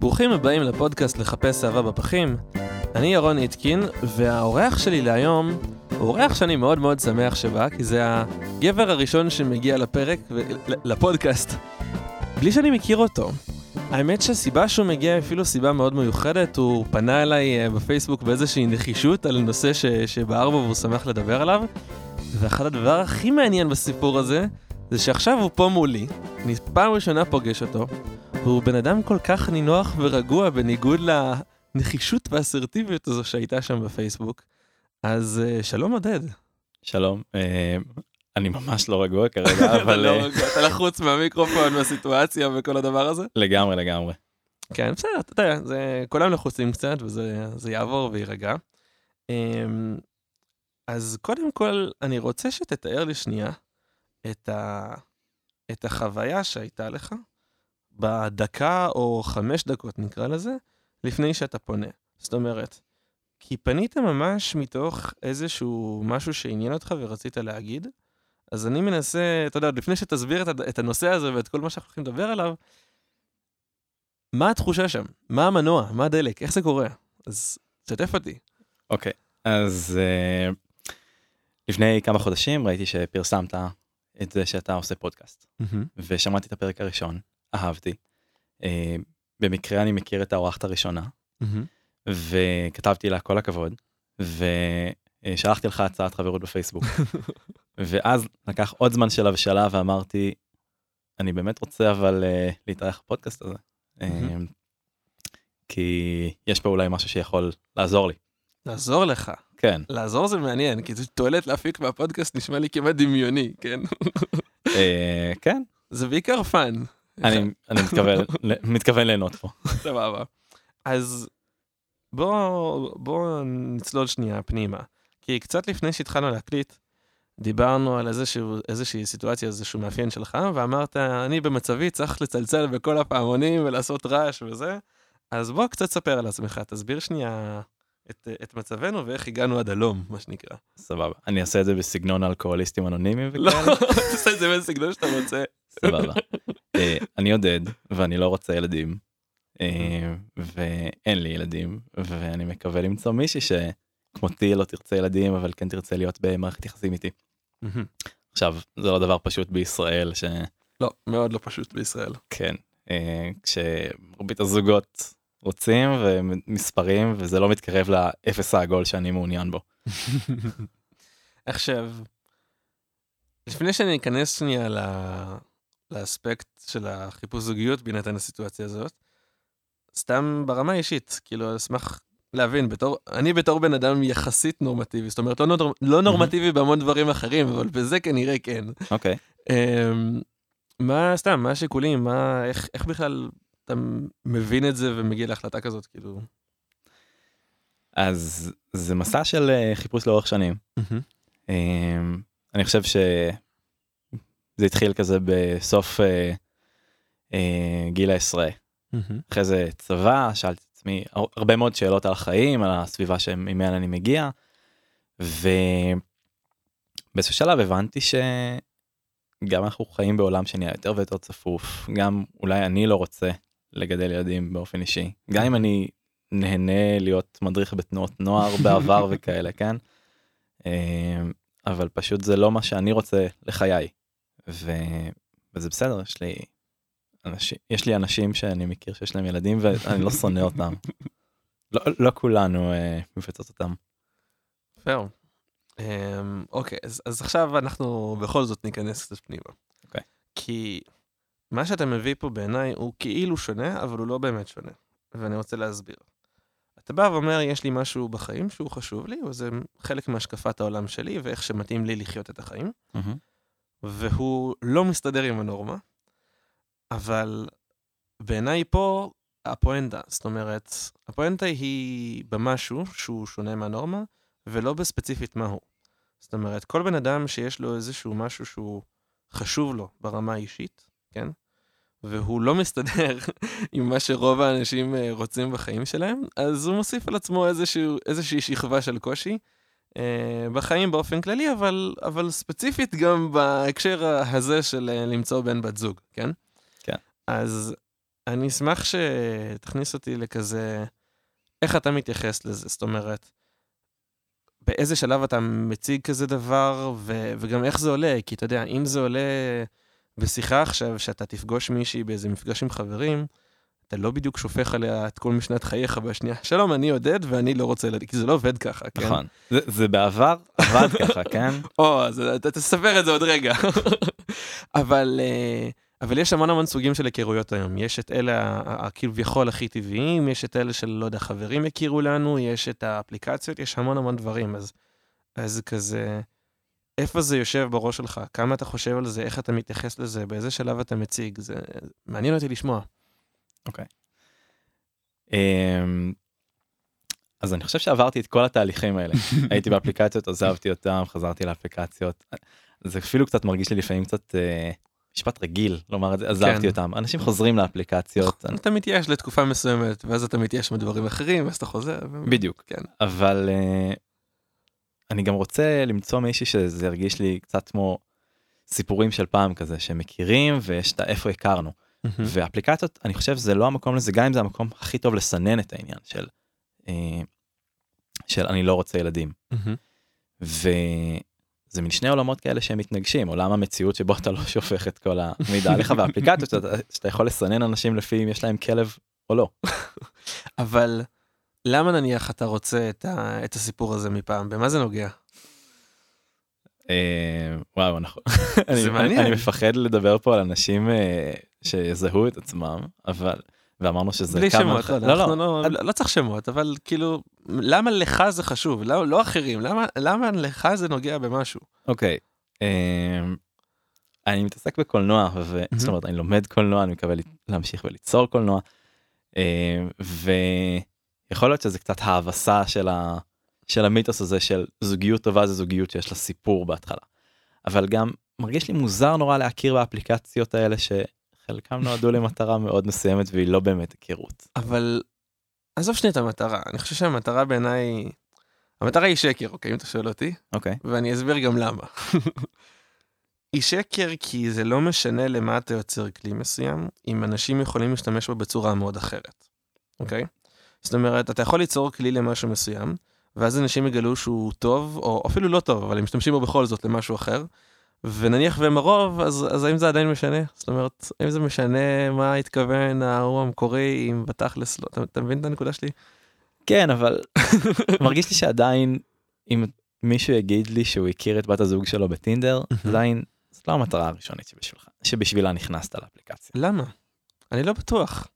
ברוכים הבאים לפודקאסט לחפש אהבה בפחים. אני ירון איטקין, והאורח שלי להיום הוא אורח שאני מאוד מאוד שמח שבא, כי זה הגבר הראשון שמגיע לפרק, לפודקאסט, בלי שאני מכיר אותו. האמת שהסיבה שהוא מגיע אפילו סיבה מאוד מיוחדת, הוא פנה אליי אה, בפייסבוק באיזושהי נחישות על נושא ש- שבער בו והוא שמח לדבר עליו. ואחד הדבר הכי מעניין בסיפור הזה, זה שעכשיו הוא פה מולי, אני פעם ראשונה פוגש אותו, והוא בן אדם כל כך נינוח ורגוע בניגוד לנחישות והאסרטיביות הזו שהייתה שם בפייסבוק. אז אה, שלום עודד. שלום, אה, אני ממש לא רגוע כרגע, אתה אבל לא אה, רגוע, אתה לחוץ מהמיקרופון, מהסיטואציה וכל הדבר הזה? לגמרי לגמרי. כן, בסדר, אתה יודע, זה, כולם לחוצים קצת וזה זה יעבור ויירגע. אמ, אז קודם כל, אני רוצה שתתאר לי שנייה את, ה, את החוויה שהייתה לך בדקה או חמש דקות, נקרא לזה, לפני שאתה פונה. זאת אומרת, כי פנית ממש מתוך איזשהו משהו שעניין אותך ורצית להגיד, אז אני מנסה, אתה יודע, לפני שתסביר את, את הנושא הזה ואת כל מה שאנחנו הולכים לדבר עליו, מה התחושה שם? מה המנוע? מה הדלק? איך זה קורה? אז תשתף אותי. אוקיי, אז אה, לפני כמה חודשים ראיתי שפרסמת את זה שאתה עושה פודקאסט, ושמעתי את הפרק הראשון, אהבתי. אה, במקרה אני מכיר את האורחת הראשונה, וכתבתי לה כל הכבוד, ושלחתי לך הצעת חברות בפייסבוק. ואז לקח עוד זמן של הבשלה ואמרתי, אני באמת רוצה אבל uh, להתארח בפודקאסט הזה. מהמם. Um, כי יש פה אולי משהו שיכול לעזור לי. לעזור לך. כן, לעזור זה מעניין, כי תועלת להפיק מהפודקאסט נשמע לי כמעט דמיוני, כן? uh, כן, זה בעיקר fun. אני, אני מתכוון, מתכוון ליהנות פה. סבבה. אז בוא, בוא נצלול שנייה פנימה. כי קצת לפני שהתחלנו להקליט, דיברנו על איזשהו, איזושהי סיטואציה, איזשהו מאפיין שלך, ואמרת, אני במצבי צריך לצלצל בכל הפעמונים ולעשות רעש וזה. אז בוא קצת ספר על עצמך, תסביר שנייה את, את מצבנו ואיך הגענו עד הלום, מה שנקרא. סבבה. אני אעשה את זה בסגנון אלכוהוליסטים אנונימיים לא, וכאלה. תעשה את זה בסגנון שאתה רוצה. סבבה. אה, אני עודד ואני לא רוצה ילדים. אה, ואין לי ילדים ואני מקווה למצוא מישהי שכמותי לא תרצה ילדים אבל כן תרצה להיות במערכת יחסים איתי. עכשיו זה לא דבר פשוט בישראל שכן לא, מאוד לא פשוט בישראל. אה, כשמרבית הזוגות רוצים ומספרים וזה לא מתקרב לאפס העגול שאני מעוניין בו. עכשיו, לפני שאני אכנס שנייה ל- לאספקט של החיפוש זוגיות בהינתן הסיטואציה הזאת, סתם ברמה האישית, כאילו, אשמח להבין, בתור, אני בתור בן אדם יחסית נורמטיבי, זאת אומרת, לא, נור, לא נורמטיבי בהמון דברים אחרים, אבל בזה כנראה כן. אוקיי. אמ, מה, סתם, מה השיקולים, מה, איך, איך בכלל אתה מבין את זה ומגיע להחלטה כזאת, כאילו? אז זה מסע של אה, חיפוש לאורך שנים. אמ, אני חושב שזה התחיל כזה בסוף אה, אה, גיל העשרה. אחרי זה צבא, שאלתי עצמי הר- הרבה מאוד שאלות על החיים, על הסביבה שממנה אני מגיע, ובאיזשהו שלב הבנתי שגם אנחנו חיים בעולם שנהיה יותר ויותר צפוף, גם אולי אני לא רוצה לגדל ילדים באופן אישי, גם אם אני נהנה להיות מדריך בתנועות נוער בעבר וכאלה, כן? אמ, אבל פשוט זה לא מה שאני רוצה לחיי, ו... וזה בסדר, יש לי אנשים, יש לי אנשים שאני מכיר שיש להם ילדים ואני לא שונא אותם. לא, לא כולנו אה, מפצות אותם. פייר. Um, אוקיי, אז, אז עכשיו אנחנו בכל זאת ניכנס קצת פנימה. אוקיי. כי מה שאתה מביא פה בעיניי הוא כאילו שונה, אבל הוא לא באמת שונה. ואני רוצה להסביר. אתה בא ואומר, יש לי משהו בחיים שהוא חשוב לי, וזה חלק מהשקפת העולם שלי ואיך שמתאים לי לחיות את החיים, והוא לא מסתדר עם הנורמה, אבל בעיניי פה הפואנטה, זאת אומרת, הפואנטה היא במשהו שהוא שונה מהנורמה, ולא בספציפית מהו. זאת אומרת, כל בן אדם שיש לו איזשהו משהו שהוא חשוב לו ברמה האישית, כן? והוא לא מסתדר עם מה שרוב האנשים אה, רוצים בחיים שלהם, אז הוא מוסיף על עצמו איזשהו, איזושהי שכבה של קושי אה, בחיים באופן כללי, אבל, אבל ספציפית גם בהקשר הזה של אה, למצוא בן בת זוג, כן? אז אני אשמח שתכניס אותי לכזה, איך אתה מתייחס לזה? זאת אומרת, באיזה שלב אתה מציג כזה דבר, ו- וגם איך זה עולה, כי אתה יודע, אם זה עולה בשיחה עכשיו, שאתה תפגוש מישהי באיזה מפגש עם חברים, אתה לא בדיוק שופך עליה את כל משנת חייך בשנייה, שלום, אני עודד ואני לא רוצה להגיד, כי זה לא עובד ככה, כן? נכון. זה, זה בעבר עבד ככה, כן? או, אז אתה תספר את זה עוד רגע. אבל... uh, אבל יש המון המון סוגים של היכרויות היום. יש את אלה הכביכול הכי טבעיים, יש את אלה של, לא יודע, חברים הכירו לנו, יש את האפליקציות, יש המון המון דברים. אז, אז כזה, איפה זה יושב בראש שלך? כמה אתה חושב על זה? איך אתה מתייחס לזה? באיזה שלב אתה מציג? זה מעניין אותי לשמוע. אוקיי. Okay. Um, אז אני חושב שעברתי את כל התהליכים האלה. הייתי באפליקציות, עזבתי אותם, חזרתי לאפליקציות. זה אפילו קצת מרגיש לי לפעמים קצת... Uh, משפט רגיל לומר את זה עזבתי כן. אותם אנשים חוזרים לאפליקציות אתה מתייאש לתקופה מסוימת ואז אתה מתייאש מדברים אחרים ואז אתה חוזר בדיוק כן אבל uh, אני גם רוצה למצוא מישהי שזה ירגיש לי קצת כמו סיפורים של פעם כזה שמכירים ויש את איפה הכרנו mm-hmm. ואפליקציות אני חושב זה לא המקום לזה גם אם זה המקום הכי טוב לסנן את העניין של uh, של אני לא רוצה ילדים. Mm-hmm. זה מין שני עולמות כאלה שהם מתנגשים עולם המציאות שבו אתה לא שופך את כל המידע עליך ואפליקציות שאתה, שאתה יכול לסנן אנשים לפי אם יש להם כלב או לא. אבל למה נניח אתה רוצה את, ה, את הסיפור הזה מפעם במה זה נוגע? אה, וואו נכון אני, אני מפחד לדבר פה על אנשים אה, שיזהו את עצמם אבל ואמרנו שזה בלי כמה... שמות, לא, לא, לא, לא, לא צריך שמות, אבל כאילו, למה לך זה חשוב? לא, לא אחרים, למה, למה לך זה נוגע במשהו? אוקיי, okay, אמ, אני מתעסק בקולנוע, ו... mm-hmm. זאת אומרת, אני לומד קולנוע, אני מקווה להמשיך וליצור קולנוע, אמ, ויכול להיות שזה קצת האבסה של, ה... של המיתוס הזה של זוגיות טובה זה זוגיות שיש לה סיפור בהתחלה. אבל גם מרגיש לי מוזר נורא להכיר באפליקציות האלה ש... חלקם נועדו למטרה מאוד מסוימת והיא לא באמת היכרות. אבל עזוב שנייה את המטרה, אני חושב שהמטרה בעיניי, המטרה היא שקר, אוקיי, אם אתה שואל אותי. אוקיי. ואני אסביר גם למה. היא שקר כי זה לא משנה למה אתה יוצר כלי מסוים, אם אנשים יכולים להשתמש בו בצורה מאוד אחרת, אוקיי? זאת אומרת, אתה יכול ליצור כלי למשהו מסוים, ואז אנשים יגלו שהוא טוב, או אפילו לא טוב, אבל הם משתמשים בו בכל זאת למשהו אחר, ונניח והם הרוב, אז, אז האם זה עדיין משנה? זאת אומרת, האם זה משנה מה התכוון ההוא המקורי אם בתכלס לא, אתה, אתה מבין את הנקודה שלי? כן, אבל מרגיש לי שעדיין, אם מישהו יגיד לי שהוא הכיר את בת הזוג שלו בטינדר, עדיין, זאת לא המטרה הראשונית שבשבילך, שבשבילה נכנסת לאפליקציה. למה? אני לא בטוח.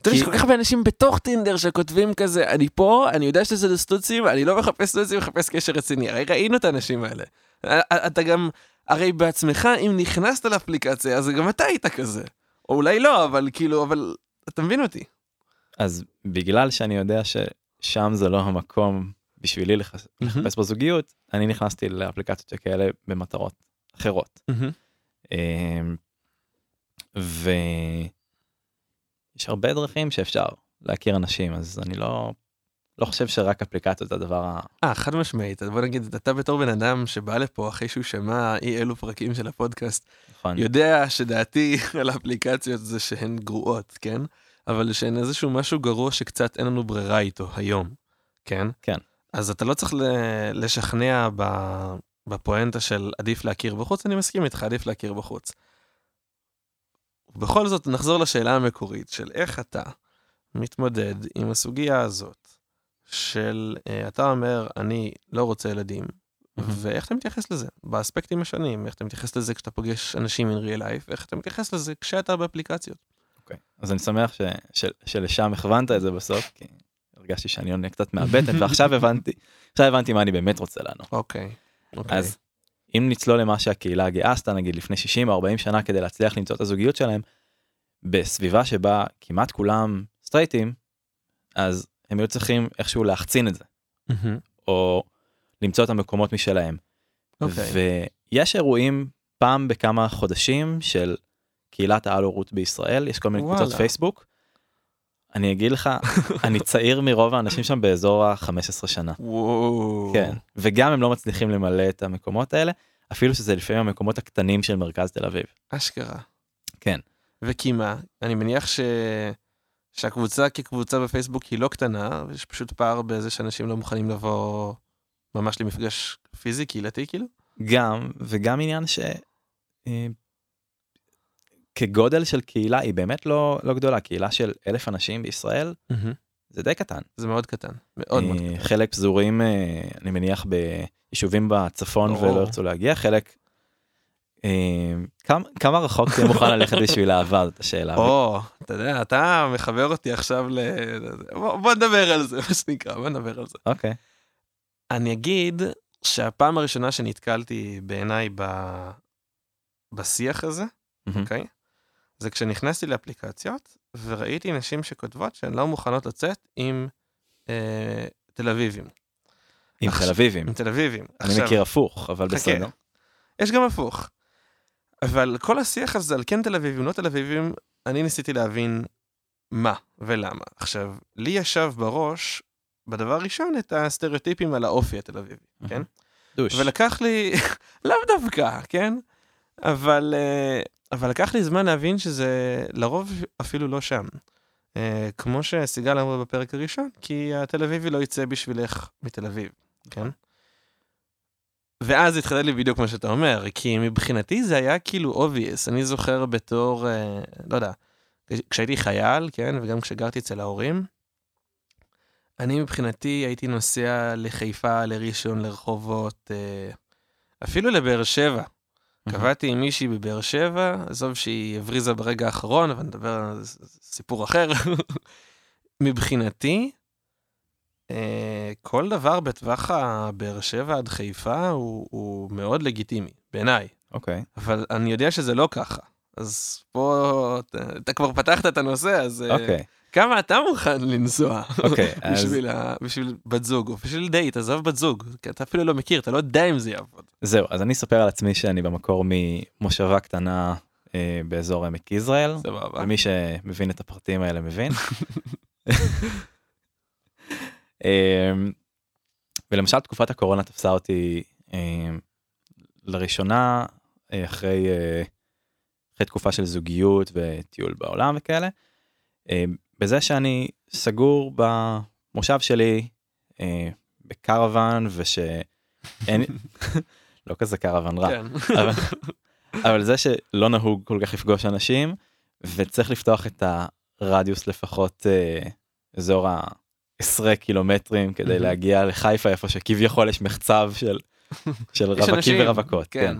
אתה יודע, יש כל כך הרבה אנשים בתוך טינדר שכותבים כזה, אני פה, אני יודע שזה סטוצים, אני לא מחפש סטוצים, מחפש קשר רציני. הרי ראינו את האנשים האלה. אתה גם, הרי בעצמך, אם נכנסת לאפליקציה, אז גם אתה היית כזה. או אולי לא, אבל כאילו, אבל אתה מבין אותי. אז בגלל שאני יודע ששם זה לא המקום בשבילי לחפש mm-hmm. בזוגיות, אני נכנסתי לאפליקציות שכאלה במטרות אחרות. Mm-hmm. ויש הרבה דרכים שאפשר להכיר אנשים, אז אני לא לא חושב שרק אפליקציות זה הדבר ה... אה, חד משמעית. בוא נגיד, אתה בתור בן אדם שבא לפה אחרי שהוא שמע אי אלו פרקים של הפודקאסט, נכון. יודע שדעתי על האפליקציות זה שהן גרועות, כן? אבל שהן איזשהו משהו גרוע שקצת אין לנו ברירה איתו היום, כן? כן. אז אתה לא צריך לשכנע בפואנטה של עדיף להכיר בחוץ, אני מסכים איתך, עדיף להכיר בחוץ. בכל זאת, נחזור לשאלה המקורית של איך אתה מתמודד עם הסוגיה הזאת של uh, אתה אומר אני לא רוצה ילדים mm-hmm. ואיך אתה מתייחס לזה באספקטים השונים איך אתה מתייחס לזה כשאתה פוגש אנשים in real life איך אתה מתייחס לזה כשאתה באפליקציות. Okay. אז אני שמח ש, ש, שלשם הכוונת את זה בסוף כי הרגשתי שאני עונה קצת מהבטן ועכשיו הבנתי עכשיו הבנתי מה אני באמת רוצה לענות. אוקיי. Okay. Okay. אז אם נצלול למה שהקהילה הגאה עשתה נגיד לפני 60 או 40 שנה כדי להצליח למצוא את הזוגיות שלהם בסביבה שבה כמעט כולם סטרייטים אז הם היו צריכים איכשהו להחצין את זה, mm-hmm. או למצוא את המקומות משלהם. Okay. אוקיי. ויש אירועים פעם בכמה חודשים של קהילת העל-הורות בישראל, יש כל מיני וואלה. קבוצות פייסבוק. אני אגיד לך, אני צעיר מרוב האנשים שם באזור ה-15 שנה. וואו. כן, וגם הם לא מצליחים למלא את המקומות האלה, אפילו שזה לפעמים המקומות הקטנים של מרכז תל אביב. אשכרה. כן. וכי מה? אני מניח ש... שהקבוצה כקבוצה בפייסבוק היא לא קטנה, ויש פשוט פער בזה שאנשים לא מוכנים לבוא ממש למפגש פיזי, קהילתי כאילו? גם, וגם עניין ש... אה, כגודל של קהילה היא באמת לא, לא גדולה, קהילה של אלף אנשים בישראל זה די קטן. זה מאוד קטן, מאוד מאוד אה, קטן. חלק פזורים, אה, אני מניח, ביישובים בצפון. ולא ירצו להגיע, חלק... אה, כמה, רחוק תהיה מוכן ללכת בשביל אהבה, זאת השאלה. או, אתה יודע, אתה מחבר אותי עכשיו ל... בוא, נדבר על זה, מה שנקרא, בוא נדבר על זה. אוקיי. אני אגיד שהפעם הראשונה שנתקלתי בעיניי ב... בשיח הזה. אוקיי? זה כשנכנסתי לאפליקציות וראיתי נשים שכותבות שהן לא מוכנות לצאת עם אה, תל אביבים. עם עכשיו- תל אביבים. עם תל אביבים. אני מכיר הפוך, אבל חכה. בסדר. יש גם הפוך. אבל כל השיח הזה על כן תל אביבים, לא תל אביבים, אני ניסיתי להבין מה ולמה. עכשיו, לי ישב בראש, בדבר הראשון, את הסטריאוטיפים על האופי התל אביבי, כן? דוש. ולקח לי, לאו דווקא, כן? אבל, אה, אבל לקח לי זמן להבין שזה לרוב אפילו לא שם. אה, כמו שסיגל אמרה בפרק הראשון, כי התל אביבי לא יצא בשבילך מתל אביב, כן? ואז התחדד לי בדיוק מה שאתה אומר, כי מבחינתי זה היה כאילו obvious, אני זוכר בתור, אה, לא יודע, כשהייתי חייל, כן, וגם כשגרתי אצל ההורים, אני מבחינתי הייתי נוסע לחיפה, לראשון, לרחובות, אה, אפילו לבאר שבע. קבעתי עם מישהי בבאר שבע, עזוב שהיא הבריזה ברגע האחרון, אבל נדבר על סיפור אחר. מבחינתי, כל דבר בטווח הבאר שבע עד חיפה הוא, הוא מאוד לגיטימי, בעיניי. אוקיי. אבל אני יודע שזה לא ככה. אז פה, אתה, אתה כבר פתחת את הנושא, אז אה, אוקיי. כמה אתה מוכן לנסוע אוקיי. אז בשביל, ה, בשביל בת זוג, או בשביל דייט, עזוב בת זוג, כי אתה אפילו לא מכיר, אתה לא יודע אם זה יעבוד. זהו, אז אני אספר על עצמי שאני במקור ממושבה קטנה אה, באזור עמק יזרעאל. סבבה. ומי שמבין את הפרטים האלה מבין. אמ, ולמשל תקופת הקורונה תפסה אותי אמ, לראשונה אה, אחרי, אה, אחרי תקופה של זוגיות וטיול בעולם וכאלה, אמ, בזה שאני סגור במושב שלי אה, בקרוון ושאין, לא כזה קרוון רע, כן. אבל, אבל זה שלא נהוג כל כך לפגוש אנשים וצריך לפתוח את הרדיוס לפחות אזור ה-10 קילומטרים כדי מהמם. להגיע לחיפה איפה שכביכול יש מחצב של, של יש רווקים אנשים, ורווקות. כן.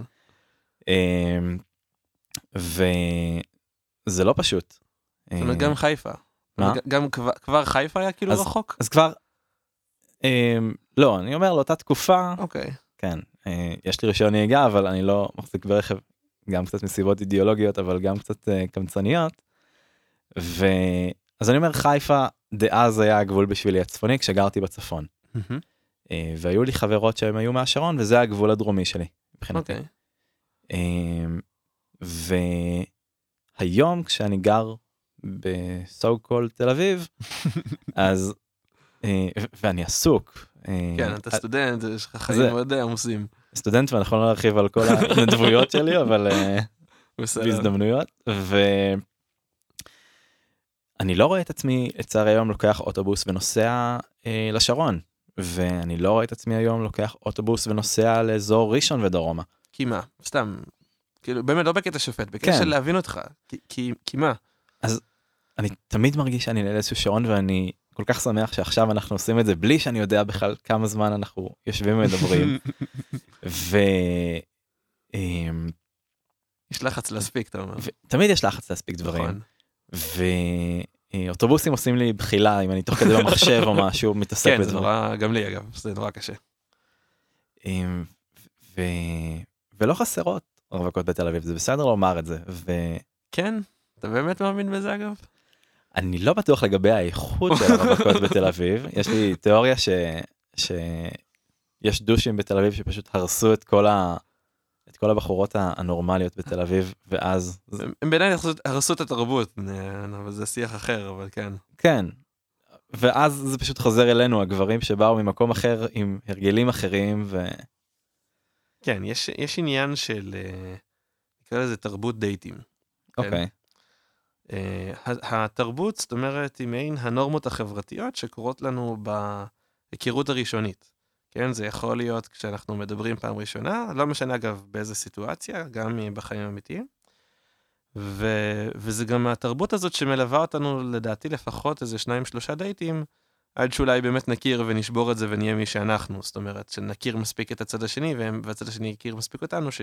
כן. אמ, וזה לא פשוט. זאת אומרת, גם חיפה. מה? גם כבר- כבר חיפה היה כאילו אז- רחוק? אז כבר, אמ, לא, אני אומר לאותה תקופה, אוקיי. כן, אה, יש לי רישיון נהיגה אבל אני לא מחזיק ברכב גם קצת מסיבות אידיאולוגיות אבל גם קצת אה, קמצניות. ואז אני אומר חיפה דאז היה הגבול בשבילי הצפוני כשגרתי בצפון. אה, והיו לי חברות שהם היו מהשרון וזה הגבול הדרומי שלי. מבחינתי. אוקיי. אמ, והיום כשאני גר בסו קול תל אביב אז אה, ואני עסוק. אה, כן, אתה סטודנט, יש לך חיים מאוד עמוסים. סטודנט ואנחנו לא נרחיב על כל הנדבויות שלי אבל אה, בסדר. ואני לא רואה את עצמי לצערי היום לוקח אוטובוס ונוסע אה, לשרון ואני לא רואה את עצמי היום לוקח אוטובוס ונוסע לאזור ראשון ודרומה. כי מה? סתם. כאילו, באמת, לא בקטע שופט, בקטע כן. של להבין אותך. כי- כי כי מה? אני תמיד מרגיש שאני ליד איזשהו שעון ואני כל כך שמח שעכשיו אנחנו עושים את זה בלי שאני יודע בכלל כמה זמן אנחנו יושבים ומדברים. ו... אמ, יש לחץ להספיק, אתה אומר. ותמיד יש לחץ להספיק דברים. נכון. ואוטובוסים עושים לי בחילה אם אני תוך כדי במחשב או משהו מתעסק כן, זה בזה. נורא, גם לי אגב, זה נורא קשה. אמ, ו... ולא חסרות רווקות בתל אביב זה בסדר לומר את זה ואני כן? אתה באמת מאמין בזה אגב? לא בטוח לגבי האיכות של הרווקות בתל אביב יש לי תיאוריה ש... שיש דושים בתל אביב שפשוט הרסו את כל ה... את כל הבחורות הנורמליות בתל אביב, ואז... הם בעיניי הרסו את התרבות, אבל זה שיח אחר, אבל כן. כן. ואז זה פשוט חוזר אלינו, הגברים שבאו ממקום אחר עם הרגלים אחרים, ו... כן, יש, יש עניין של, אה, נקרא לזה תרבות דייטים. אוקיי. Okay. כן? Uh, התרבות, זאת אומרת, היא מעין הנורמות החברתיות שקורות לנו בהיכרות הראשונית. כן, זה יכול להיות כשאנחנו מדברים פעם ראשונה, לא משנה אגב באיזה סיטואציה, גם בחיים האמיתיים. ו... וזה גם התרבות הזאת שמלווה אותנו, לדעתי לפחות איזה שניים שלושה דייטים, עד שאולי באמת נכיר ונשבור את זה ונהיה מי שאנחנו. זאת אומרת, שנכיר מספיק את הצד השני, והצד השני יכיר מספיק אותנו, ש...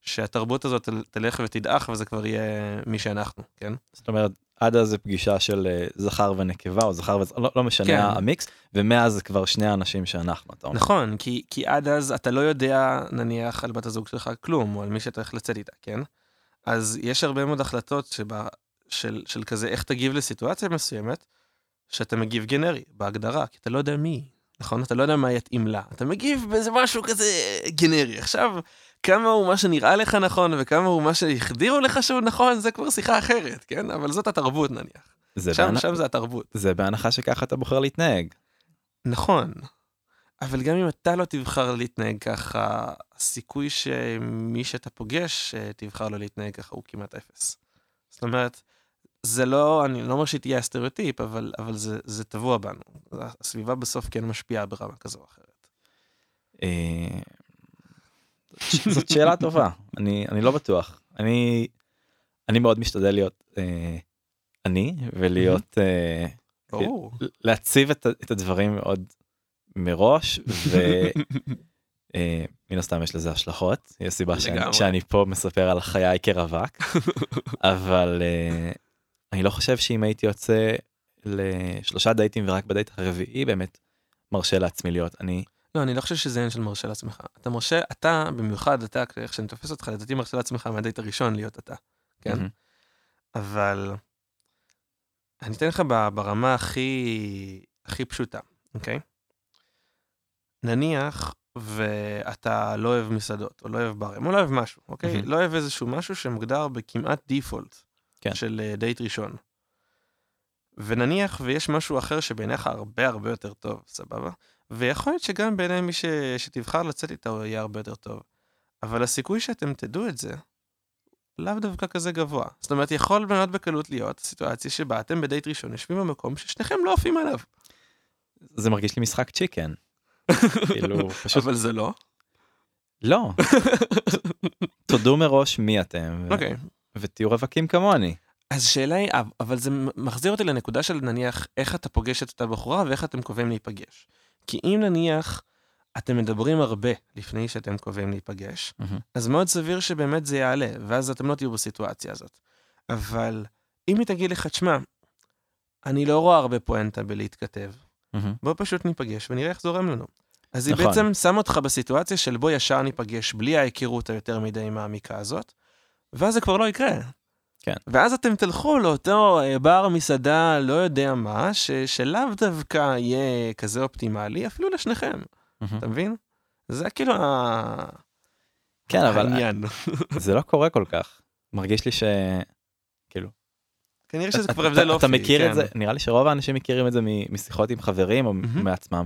שהתרבות הזאת תלך ותדעך וזה כבר יהיה מי שאנחנו, כן? זאת אומרת, עד אז זה פגישה של אה, זכר ונקבה או זכר וזכר, לא, לא משנה כן. המיקס, ומאז זה כבר שני האנשים שאנחנו, אתה אומר. נכון, כי, כי עד אז אתה לא יודע נניח על בת הזוג שלך כלום, או על מי שאתה הולך לצאת איתה, כן? אז יש הרבה מאוד החלטות שבה, של, של כזה איך תגיב לסיטואציה מסוימת, שאתה מגיב גנרי, בהגדרה, כי אתה לא יודע מי, נכון? אתה לא יודע מה יתאים לה. אתה מגיב באיזה משהו כזה גנרי. עכשיו, כמה הוא מה שנראה לך נכון וכמה הוא מה שהחדירו לך שהוא נכון, זה כבר שיחה אחרת, כן? אבל זאת התרבות נניח. זה שם, בהנ... שם זה התרבות. זה בהנחה שככה אתה בוחר להתנהג. נכון. אבל גם אם אתה לא תבחר להתנהג ככה, הסיכוי שמי שאתה פוגש אה, תבחר לא להתנהג ככה הוא כמעט אפס. זאת אומרת, זה לא, אני לא אומר שהיא תהיה הסטריאוטיפ, אבל, אבל זה, זה טבוע בנו. הסביבה בסוף כן משפיעה ברמה כזו או אחרת. אה, זאת שאלה טובה, אני, אני לא בטוח. אני, אני מאוד משתדל להיות אה, אני, ולהיות, אה, להציב את, את הדברים מאוד מראש, ומן הסתם יש לזה השלכות, יש סיבה שאני, שאני פה מספר על חיי כרווק, אבל אני לא חושב שאם הייתי יוצא לשלושה דייטים ורק בדייט הרביעי באמת מרשה לעצמי להיות. אני. לא, אני לא חושב שזה עניין של מרשה לעצמך. אתה מרשה, אתה במיוחד, אתה, איך שאני תופס אותך, לדעתי מרשה לעצמך מהדייט הראשון להיות אתה, כן? אבל אני אתן לך ברמה הכי, הכי פשוטה, אוקיי? נניח ואתה לא אוהב מסעדות, או לא אוהב ברים, או לא אוהב משהו, אוקיי? Mm-hmm. לא אוהב איזשהו משהו שמוגדר בכמעט דיפולט. כן. של אה, דייט ראשון. ונניח ויש משהו אחר שבעיניך הרבה הרבה יותר טוב, סבבה? ויכול להיות שגם בעיני מי ש... שתבחר לצאת איתה הוא יהיה הרבה יותר טוב. אבל הסיכוי שאתם תדעו את זה, לאו דווקא כזה גבוה. זאת אומרת, יכול מאוד בקלות להיות סיטואציה שבה אתם בדייט ראשון יושבים במקום ששניכם לא עפים עליו. זה מרגיש לי משחק צ'יקן. כאילו, פשוט... אבל זה לא. לא. תודו מראש מי אתם. אוקיי. ותהיו רווקים כמוני. אז שאלה היא, אבל זה מחזיר אותי לנקודה של נניח איך אתה פוגש את אותה בחורה ואיך אתם קובעים להיפגש. כי אם נניח אתם מדברים הרבה לפני שאתם קובעים להיפגש, mm-hmm. אז מאוד סביר שבאמת זה יעלה, ואז אתם לא תהיו בסיטואציה הזאת. אבל אם היא תגיד לך, תשמע, אני לא רואה הרבה פואנטה בלהתכתב, mm-hmm. בוא פשוט ניפגש ונראה איך זורם לנו. אז נכון. היא בעצם שמה אותך בסיטואציה של בוא ישר ניפגש בלי ההיכרות היותר מדי מעמיקה הזאת, ואז זה כבר לא יקרה. כן. ואז אתם תלכו לאותו אה, בר, מסעדה, לא יודע מה, ש, שלאו דווקא יהיה כזה אופטימלי, אפילו לשניכם. Mm-hmm. אתה מבין? זה כאילו ה... כן, אבל העניין. זה לא קורה כל כך. מרגיש לי ש... כאילו... כנראה שזה כבר הבדל אופי. אתה מכיר כן. את זה, נראה לי שרוב האנשים מכירים את זה משיחות עם חברים או mm-hmm. מעצמם,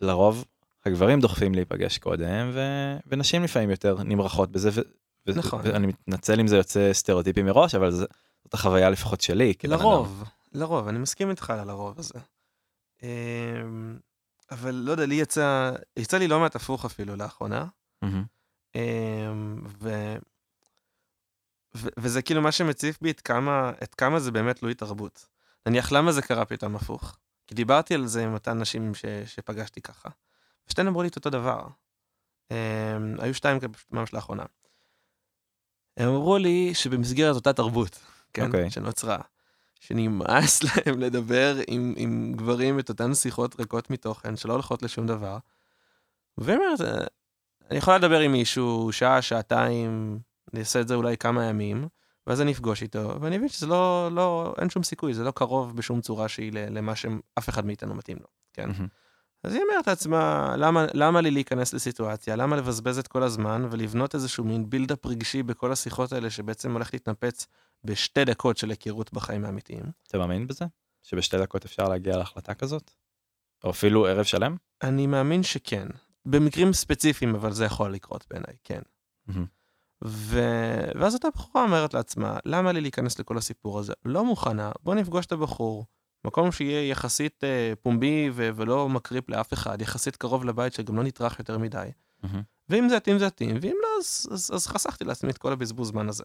שלרוב הגברים דוחפים להיפגש קודם ו... ונשים לפעמים יותר נמרחות בזה. נכון. ואני מתנצל אם זה יוצא סטריאוטיפי מראש אבל. זאת החוויה לפחות שלי. לרוב, לרוב, אני מסכים איתך על הרוב הזה. אמ, אבל לא יודע, לי יצא, יצא לי לא מעט הפוך אפילו לאחרונה. Mm-hmm. ו... ו... וזה כאילו מה שמציף בי את כמה, את כמה זה באמת תלוי תרבות. נניח למה זה קרה פתאום הפוך? כי דיברתי על זה עם אותן נשים ש... שפגשתי ככה. ושתיהן אמרו לי את אותו דבר. Um, היו שתיים ממש לאחרונה. הם אמרו לי שבמסגרת אותה תרבות, כן, okay. אוקיי. שנוצרה, שנמאס להם לדבר עם, עם גברים את אותן שיחות ריקות מתוכן שלא הולכות לשום דבר. והיא אומרת, אני יכולה לדבר עם מישהו שעה, שעתיים, אני אעשה את זה אולי כמה ימים, ואז אני אפגוש איתו, ואני מבין שזה לא, לא, אין שום סיכוי, זה לא קרוב בשום צורה שהיא למה שאף אחד מאיתנו מתאים לו, כן? Mm-hmm. אז היא אומרת לעצמה, למה, למה לי להיכנס לסיטואציה? למה לבזבז את כל הזמן ולבנות איזשהו מין בילדאפ רגשי בכל השיחות האלה שבעצם הולך להתנפץ בשתי דקות של היכרות בחיים האמיתיים? אתה מאמין בזה? שבשתי דקות אפשר להגיע להחלטה כזאת? או אפילו ערב שלם? אני מאמין שכן. במקרים ספציפיים, אבל זה יכול לקרות בעיניי, כן. ו... ואז אותה בחורה אומרת לעצמה, למה לי להיכנס לכל הסיפור הזה? לא מוכנה, בוא נפגוש את הבחור, מקום שיהיה יחסית אה, פומבי ו- ולא מקריפ לאף אחד, יחסית קרוב לבית שגם לא נטרח יותר מדי. ואם זה יתאים זה יתאים, ואם לא, אז, אז, אז חסכתי לעצמי את כל הבזבוז זמן הזה.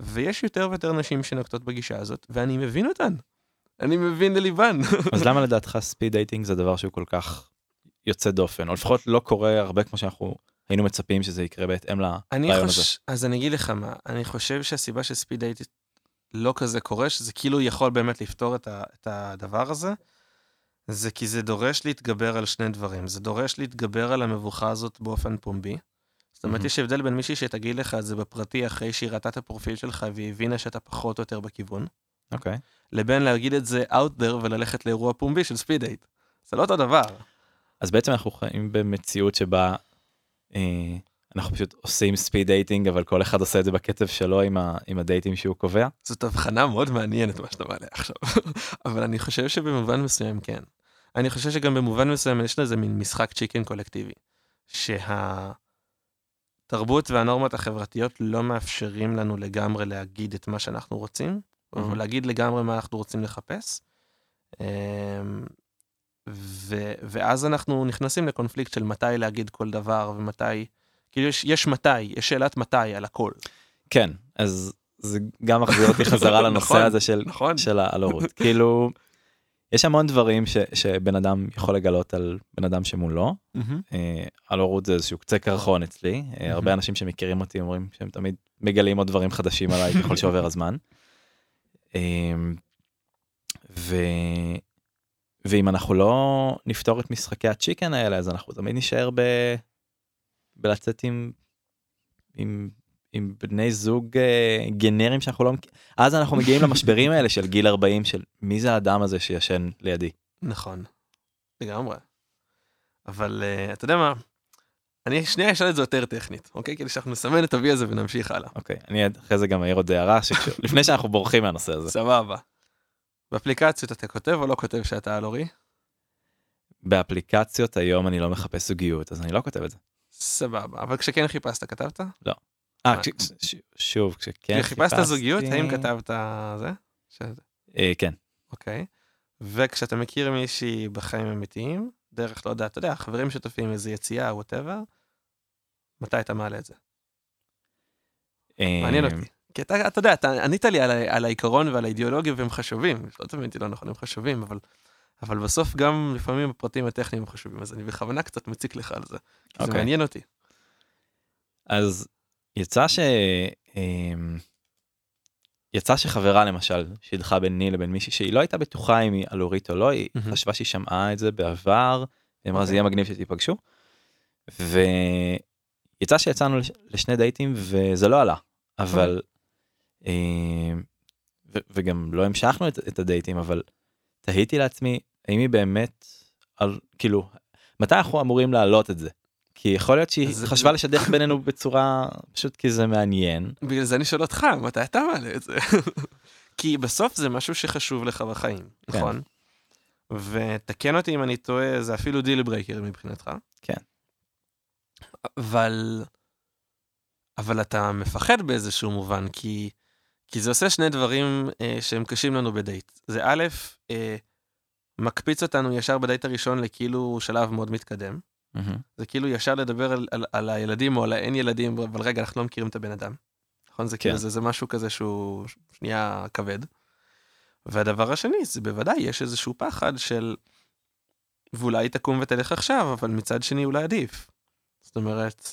ויש יותר ויותר נשים שנוקטות בגישה הזאת, ואני מבין אותן. אני מבין לליבן. אז למה לדעתך speed dating זה דבר שהוא כל כך יוצא דופן, או לפחות לא קורה הרבה כמו שאנחנו היינו מצפים שזה יקרה בהתאם לרעיון חוש... הזה? אז אני אגיד לך מה, אני חושב שהסיבה ש speed לא כזה קורה, שזה כאילו יכול באמת לפתור את, ה, את הדבר הזה, זה כי זה דורש להתגבר על שני דברים. זה דורש להתגבר על המבוכה הזאת באופן פומבי. זאת אומרת, מהמם. יש הבדל בין מישהי שתגיד לך את זה בפרטי אחרי שהיא ראתה את הפרופיל שלך והיא הבינה שאתה פחות או יותר בכיוון, אוקיי. לבין להגיד את זה out there וללכת לאירוע פומבי של speed date. זה לא אותו דבר. אז בעצם אנחנו חיים במציאות שבה אה, אנחנו פשוט עושים speed dating אבל כל אחד עושה את זה בקצב שלו עם, ה, עם הדייטים שהוא קובע. זאת הבחנה מאוד מעניינת מה שאתה מעלה עכשיו, אבל אני חושב שבמובן מסוים כן. אני חושב שגם במובן מסוים יש לזה מין משחק chicken קולקטיבי, שהתרבות והנורמות החברתיות לא מאפשרים לנו לגמרי להגיד את מה שאנחנו רוצים, או Mhm. להגיד לגמרי מה אנחנו רוצים לחפש. אמ, ו- ואז אנחנו נכנסים לקונפליקט של מתי להגיד כל דבר ומתי, כאילו יש, יש מתי, יש שאלת מתי על הכל. כן, אז זה גם מחזיר אותי חזרה לנושא נכון, הזה של, נכון? של ההלורות. כאילו, יש המון דברים ש, שבן אדם יכול לגלות על בן אדם שמולו. אה, הלורות זה איזשהו קצה קרחון אצלי. אה, הרבה אנשים שמכירים אותי אומרים שהם תמיד מגלים עוד דברים חדשים עליי ככל שעובר הזמן. אה, ו... ואם אנחנו לא נפתור את משחקי הצ'יקן האלה אז אנחנו תמיד נשאר ב... בלצאת עם, עם, עם בני זוג אה, גנרים שאנחנו לא מכירים. אז אנחנו מגיעים למשברים האלה של גיל 40 של מי זה האדם הזה שישן לידי. נכון, לגמרי. אבל uh, אתה יודע מה, אני שנייה אשאל את זה יותר טכנית, אוקיי? כדי שאנחנו נסמן את ה-V הזה ונמשיך הלאה. אוקיי, אני אחרי זה גם אעיר עוד הערה לפני שאנחנו בורחים מהנושא הזה. סבבה. באפליקציות אתה כותב או לא כותב שאתה אלורי? באפליקציות היום אני לא מחפש זוגיות אז אני לא כותב את זה. סבבה, אבל כשכן חיפשת כתבת? אה, אה. כש- ש- שוב כשכן כשחיפשת זוגיות, האם חיפשתי- כתבת זה? אה, כן. אוקיי. וכשאתה מכיר מישהי בחיים אמיתיים, דרך, לא יודע, אתה יודע, חברים שותפים, איזה יציאה, וואטאבר, מתי אתה מעלה את זה? מעניין אה, אותי. כי אתה, אתה יודע, אתה ענית לי על, על העיקרון ועל האידיאולוגיה והם חשובים, לא תמיד לא נכון, הם חשובים, אבל, אבל בסוף גם לפעמים הפרטים הטכניים חשובים, אז אני בכוונה קצת מציק לך על זה, כי זה אוקיי. מעניין אותי. אז יצא ש... אמ, יצא שחברה למשל שידכה ביני לבין מישהי שהיא לא הייתה בטוחה אם היא אלורית או לא היא מהמם. חשבה שהיא שמעה את זה בעבר. היא אמרה זה אוקיי. יהיה מגניב שתיפגשו. ויצא שיצאנו לש- לשני דייטים וזה לא עלה אבל אמ, ו- וגם לא המשכנו את, את הדייטים אבל תהיתי לעצמי האם היא באמת על כאילו מתי אנחנו אמורים להעלות את זה. כי יכול להיות שהיא אז- חשבה לשדך בינינו בצורה פשוט כי זה מעניין. בגלל זה אני שואל אותך, מתי אתה מעלה את זה? כי בסוף זה משהו שחשוב לך בחיים, כן. נכון? ותקן אותי אם אני טועה, זה אפילו deal breaker מבחינתך. כן. אבל... אבל אתה מפחד באיזשהו מובן, כי, כי זה עושה שני דברים אה, שהם קשים לנו בדייט. זה א', אה, מקפיץ אותנו ישר בדייט הראשון לכאילו שלב מאוד מתקדם. זה כאילו ישר לדבר על, על, על הילדים או על האין ילדים, אבל רגע, אנחנו לא מכירים את הבן אדם. נכון? זה כאילו, כן. זה, זה משהו כזה שהוא שנייה כבד. והדבר השני, זה בוודאי, יש איזשהו פחד של, ואולי תקום ותלך עכשיו, אבל מצד שני אולי עדיף. זאת אומרת...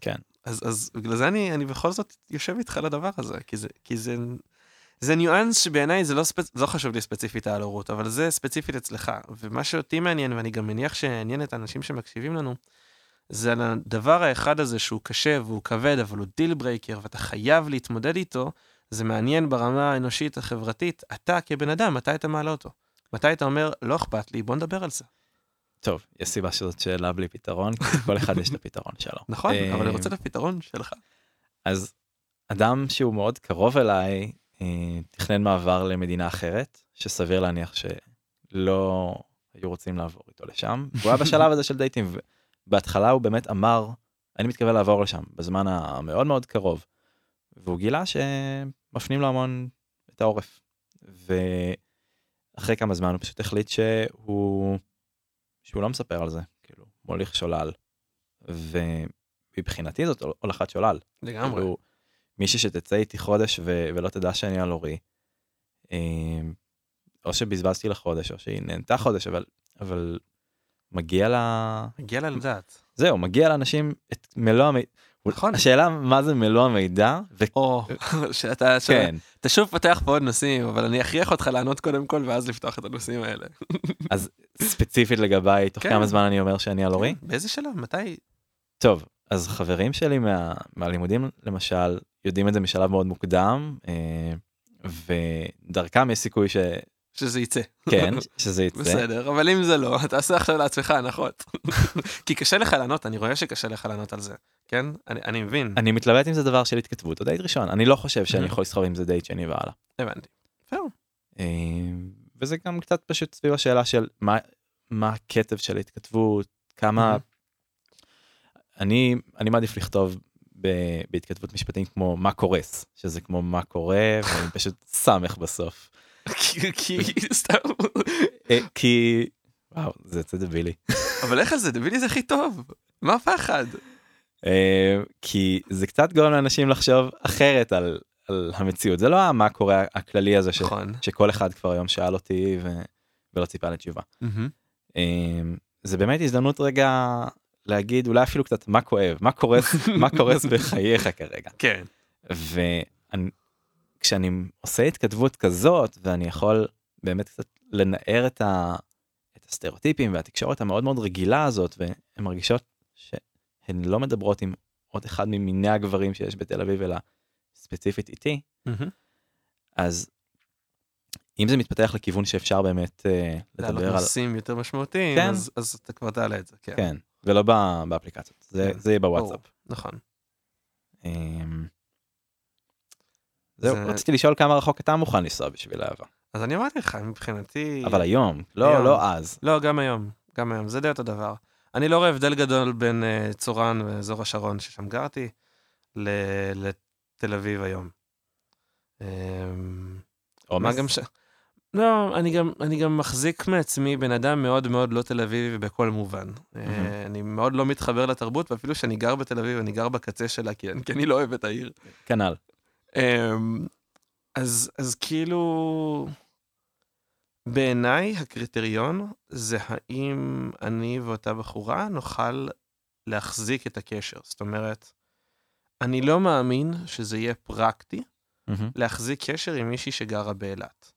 כן. אז, אז בגלל זה אני, אני בכל זאת יושב איתך על הדבר הזה, כי זה, כי זה, זה ניואנס שבעיניי זה לא, ספצ... לא חשוב לי ספציפית על ההורות, אבל זה ספציפית אצלך. ומה שאותי מעניין, ואני גם מניח שיעניין את האנשים שמקשיבים לנו, זה על הדבר האחד הזה שהוא קשה והוא כבד, אבל הוא deal breaker, ואתה חייב להתמודד איתו, זה מעניין ברמה האנושית החברתית, אתה כבן אדם, מתי אתה מעלה אותו? מתי אתה אומר, לא אכפת לי, בוא נדבר על זה. טוב, יש סיבה שזאת שאלה בלי פתרון, כי כל אחד יש את הפתרון שלו. נכון, אה, אבל אני רוצה את הפתרון שלך. אז אדם שהוא מאוד קרוב אליי אה, תכנן מעבר למדינה אחרת, שסביר להניח שלא היו רוצים לעבור איתו לשם, והוא היה בשלב הזה של דייטים, ובהתחלה הוא באמת אמר, אני מתכוון לעבור לשם, בזמן המאוד מאוד קרוב, והוא גילה שמפנים לו המון את העורף. ואחרי כמה זמן הוא פשוט החליט שהוא, שהוא לא מספר על זה, כאילו, מוליך שולל. ומבחינתי זאת הולכת שולל. לגמרי. כאילו, מישהי שתצא איתי חודש ו- ולא תדע שאני על אורי. אה, או שבזבזתי לה חודש או שהיא נהנתה חודש אבל אבל מגיע לה הגיע לה לדעת. זהו מגיע לאנשים את מלוא המידע. נכון. השאלה מה זה מלוא המידע ו... או, שאתה ש- כן אתה שוב פותח פה עוד נושאים, אבל אני אכריח אותך לענות קודם כל ואז לפתוח את הנושאים האלה. אז ספציפית לגביי תוך כן. כמה זמן אני אומר שאני על אורי. באיזה שלב? מתי? טוב אז חברים שלי מה, מהלימודים למשל יודעים את זה משלב מאוד מוקדם אה, ודרכם יש סיכוי שכן שזה יצא. שזה יצא. בסדר, אבל אם זה לא, אתה עושה עכשיו לעצמך הנחות. כי קשה לך לענות, אני רואה שקשה לך לענות על זה, כן? אני, אני מבין, אני מתלבט אם זה דבר של התכתבות או דייט ראשון אני לא חושב שאני Mhm. יכול לסחוב עם זה דייט שני והלאה. הבנתי. אה, וזה גם קצת פשוט סביב השאלה של מה מה הקצב של ההתכתבות כמה Mhm. אני אני מעדיף לכתוב בהתכתבות משפטים כמו מה קורס שזה כמו מה קורה ואני פשוט סמך בסוף כי- סתם, אה, כי וואו זה יוצא דבילי אבל איך זה, דבילי זה הכי טוב. מה הפחד? אה, כי זה קצת גורם לאנשים לחשוב אחרת על על המציאות זה לא המה קורה הכללי הזה ש- נכון. שכל אחד כבר היום שאל אותי ו- ולא ציפה לתשובה. אמ, זה באמת הזדמנות רגע להגיד אולי אפילו קצת מה כואב מה קורס מה קורס בחייך כרגע כן. וכשאני עושה התכתבות כזאת ואני יכול באמת קצת לנער את, ה, את הסטריאוטיפים והתקשורת המאוד מאוד רגילה הזאת והן מרגישות שהן לא מדברות עם עוד אחד ממיני הגברים שיש בתל אביב אלא ספציפית איתי אז אם זה מתפתח לכיוון שאפשר באמת לעלות לדבר על נושאים יותר משמעותיים, כן. אז- אז אתה כבר תעלה את זה, כן. כן ולא ב- באפליקציות זה כן, זה יהיה. בוואטסאפ. נכון. אמ, זהו זה- רציתי לשאול כמה רחוק אתה מוכן לנסוע בשביל אהבה אז אני אמרתי לך, מבחינתי... אבל היום לא היום. לא אז לא, גם היום, גם היום, זה די אותו דבר. אני לא רואה הבדל גדול בין uh, צורן ואזור השרון, ששם גרתי, ל- לתל אביב היום. מה עומס גם ש... לא, אני גם, אני גם מחזיק מעצמי בן אדם מאוד מאוד לא תל אביבי בכל מובן. Mm-hmm. אני מאוד לא מתחבר לתרבות, ואפילו שאני גר בתל אביב, אני גר בקצה שלה, כי אני, כי אני לא אוהב את העיר. כנ"ל אמ, אז, אז כאילו, בעיניי הקריטריון זה האם אני ואותה בחורה נוכל להחזיק את הקשר. זאת אומרת, אני לא מאמין שזה יהיה פרקטי מהמם, להחזיק קשר עם מישהי שגרה באילת.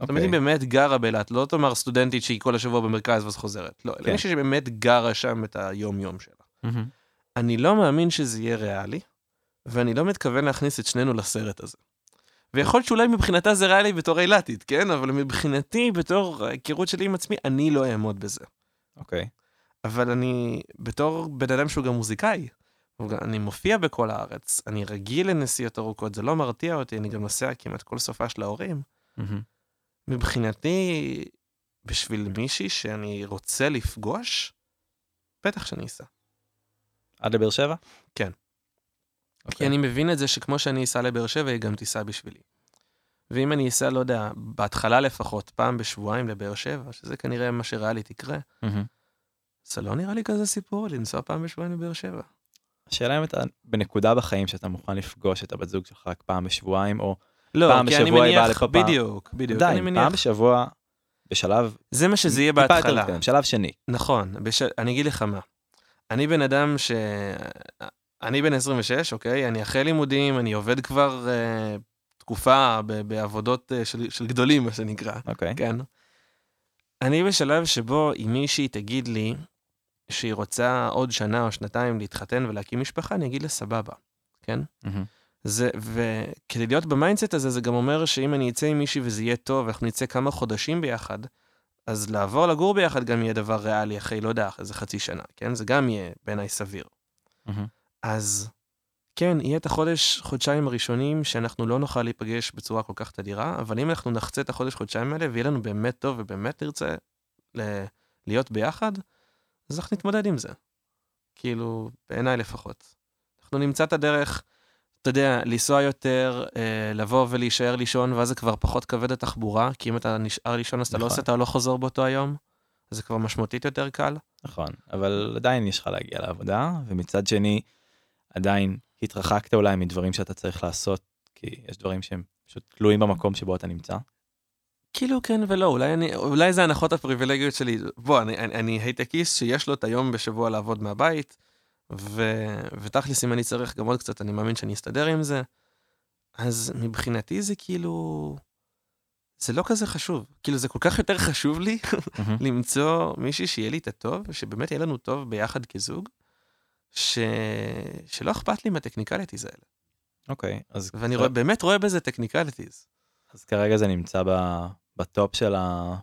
זאת אומרת, אוקיי. היא באמת גרה באילת, לא תאמר סטודנטית שהיא כל השבוע במרכז ואז חוזרת. לא, אלא כן. מישהי שבאמת גרה שם את היום-יום שלה. מהמם, אני לא מאמין שזה יהיה ריאלי, ואני לא מתכוון להכניס את שנינו לסרט הזה. ויכול להיות שאולי מבחינתה זה ריאלי בתור אילתית, כן? אבל מבחינתי, בתור ההיכרות שלי עם עצמי, אני לא אעמוד בזה. אוקיי אבל אני, בתור בן אדם שהוא גם מוזיקאי, אני מופיע בכל הארץ, אני רגיל לנסיעות ארוכות, זה לא מרתיע אותי, אני גם נוסע כמעט כל סופה של ההורים. מהמם, מבחינתי, בשביל מישהי שאני רוצה לפגוש, בטח שאני אסע. עד לבאר שבע כן. אוקיי. כי אני מבין את זה שכמו שאני אסע לבאר שבע, היא גם תיסע בשבילי. ואם אני אסע, לא יודע, בהתחלה לפחות, פעם בשבועיים לבאר שבע, שזה כנראה מה שריאלי תקרה, מהמם. זה לא נראה לי כזה סיפור לנסוע פעם בשבועיים לבאר שבע. השאלה אם אתה בנקודה בחיים שאתה מוכן לפגוש את הבת זוג שלך רק פעם בשבועיים או לא, פעם בשבוע היא באה לפה פעם. בדיוק, בדיוק, די מניח, פעם בשבוע בשלב זה מה שזה יהיה יותר בהתחלה. מתקדם, שלב שני נכון, בש... אני אגיד לך מה. אני בן אדם ש... אני בן 26, אוקיי? אני אחרי לימודים, אני עובד כבר אה, תקופה ב- בעבודות אה, של, של גדולים, מה שנקרא. אוקיי כן. אני בשלב שבו אם מישהי תגיד לי שהיא רוצה עוד שנה או שנתיים להתחתן ולהקים משפחה, אני אגיד לה סבבה, כן? מהמם, זה, וכדי להיות ב mindset הזה, זה גם אומר שאם אני אצא עם מישהי וזה יהיה טוב, ואנחנו נצא כמה חודשים ביחד, אז לעבור לגור ביחד גם יהיה דבר ריאלי אחרי, לא יודע, איזה חצי שנה, כן? זה גם יהיה בעיניי סביר. אז כן, יהיה את החודש, חודשיים הראשונים שאנחנו לא נוכל להיפגש בצורה כל כך תדירה, אבל אם אנחנו נחצה את החודש, חודשיים האלה, ויהיה לנו באמת טוב ובאמת נרצה ל- להיות ביחד, אז אנחנו נתמודד עם זה. כאילו, בעיניי לפחות. אנחנו נמצא את הדרך, אתה יודע, לנסוע יותר, אה, לבוא ולהישאר לישון, ואז זה כבר פחות כבד התחבורה, כי אם אתה נשאר לישון אז אתה לא נכון. עושה, אתה לא חוזר באותו היום, אז זה כבר משמעותית יותר קל. נכון, אבל עדיין יש לך להגיע לעבודה, ומצד שני, עדיין התרחקת אולי מדברים שאתה צריך לעשות, כי יש דברים שהם פשוט תלויים במקום שבו אתה נמצא. כאילו כן ולא, אולי, אני, אולי זה הנחות הפריבילגיות שלי. בוא, אני, אני, אני הייטקיסט שיש לו את היום בשבוע לעבוד מהבית, ו, ותכלס אם אני צריך גם עוד קצת, אני מאמין שאני אסתדר עם זה. אז מבחינתי זה כאילו... זה לא כזה חשוב. כאילו זה כל כך יותר חשוב לי למצוא מישהי שיהיה לי את הטוב, שבאמת יהיה לנו טוב ביחד כזוג, ש... שלא אכפת לי מה technicalities האלה. אוקיי, אז ואני רואה, באמת רואה בזה technicalities. אז כרגע זה נמצא ב- ב top של ה...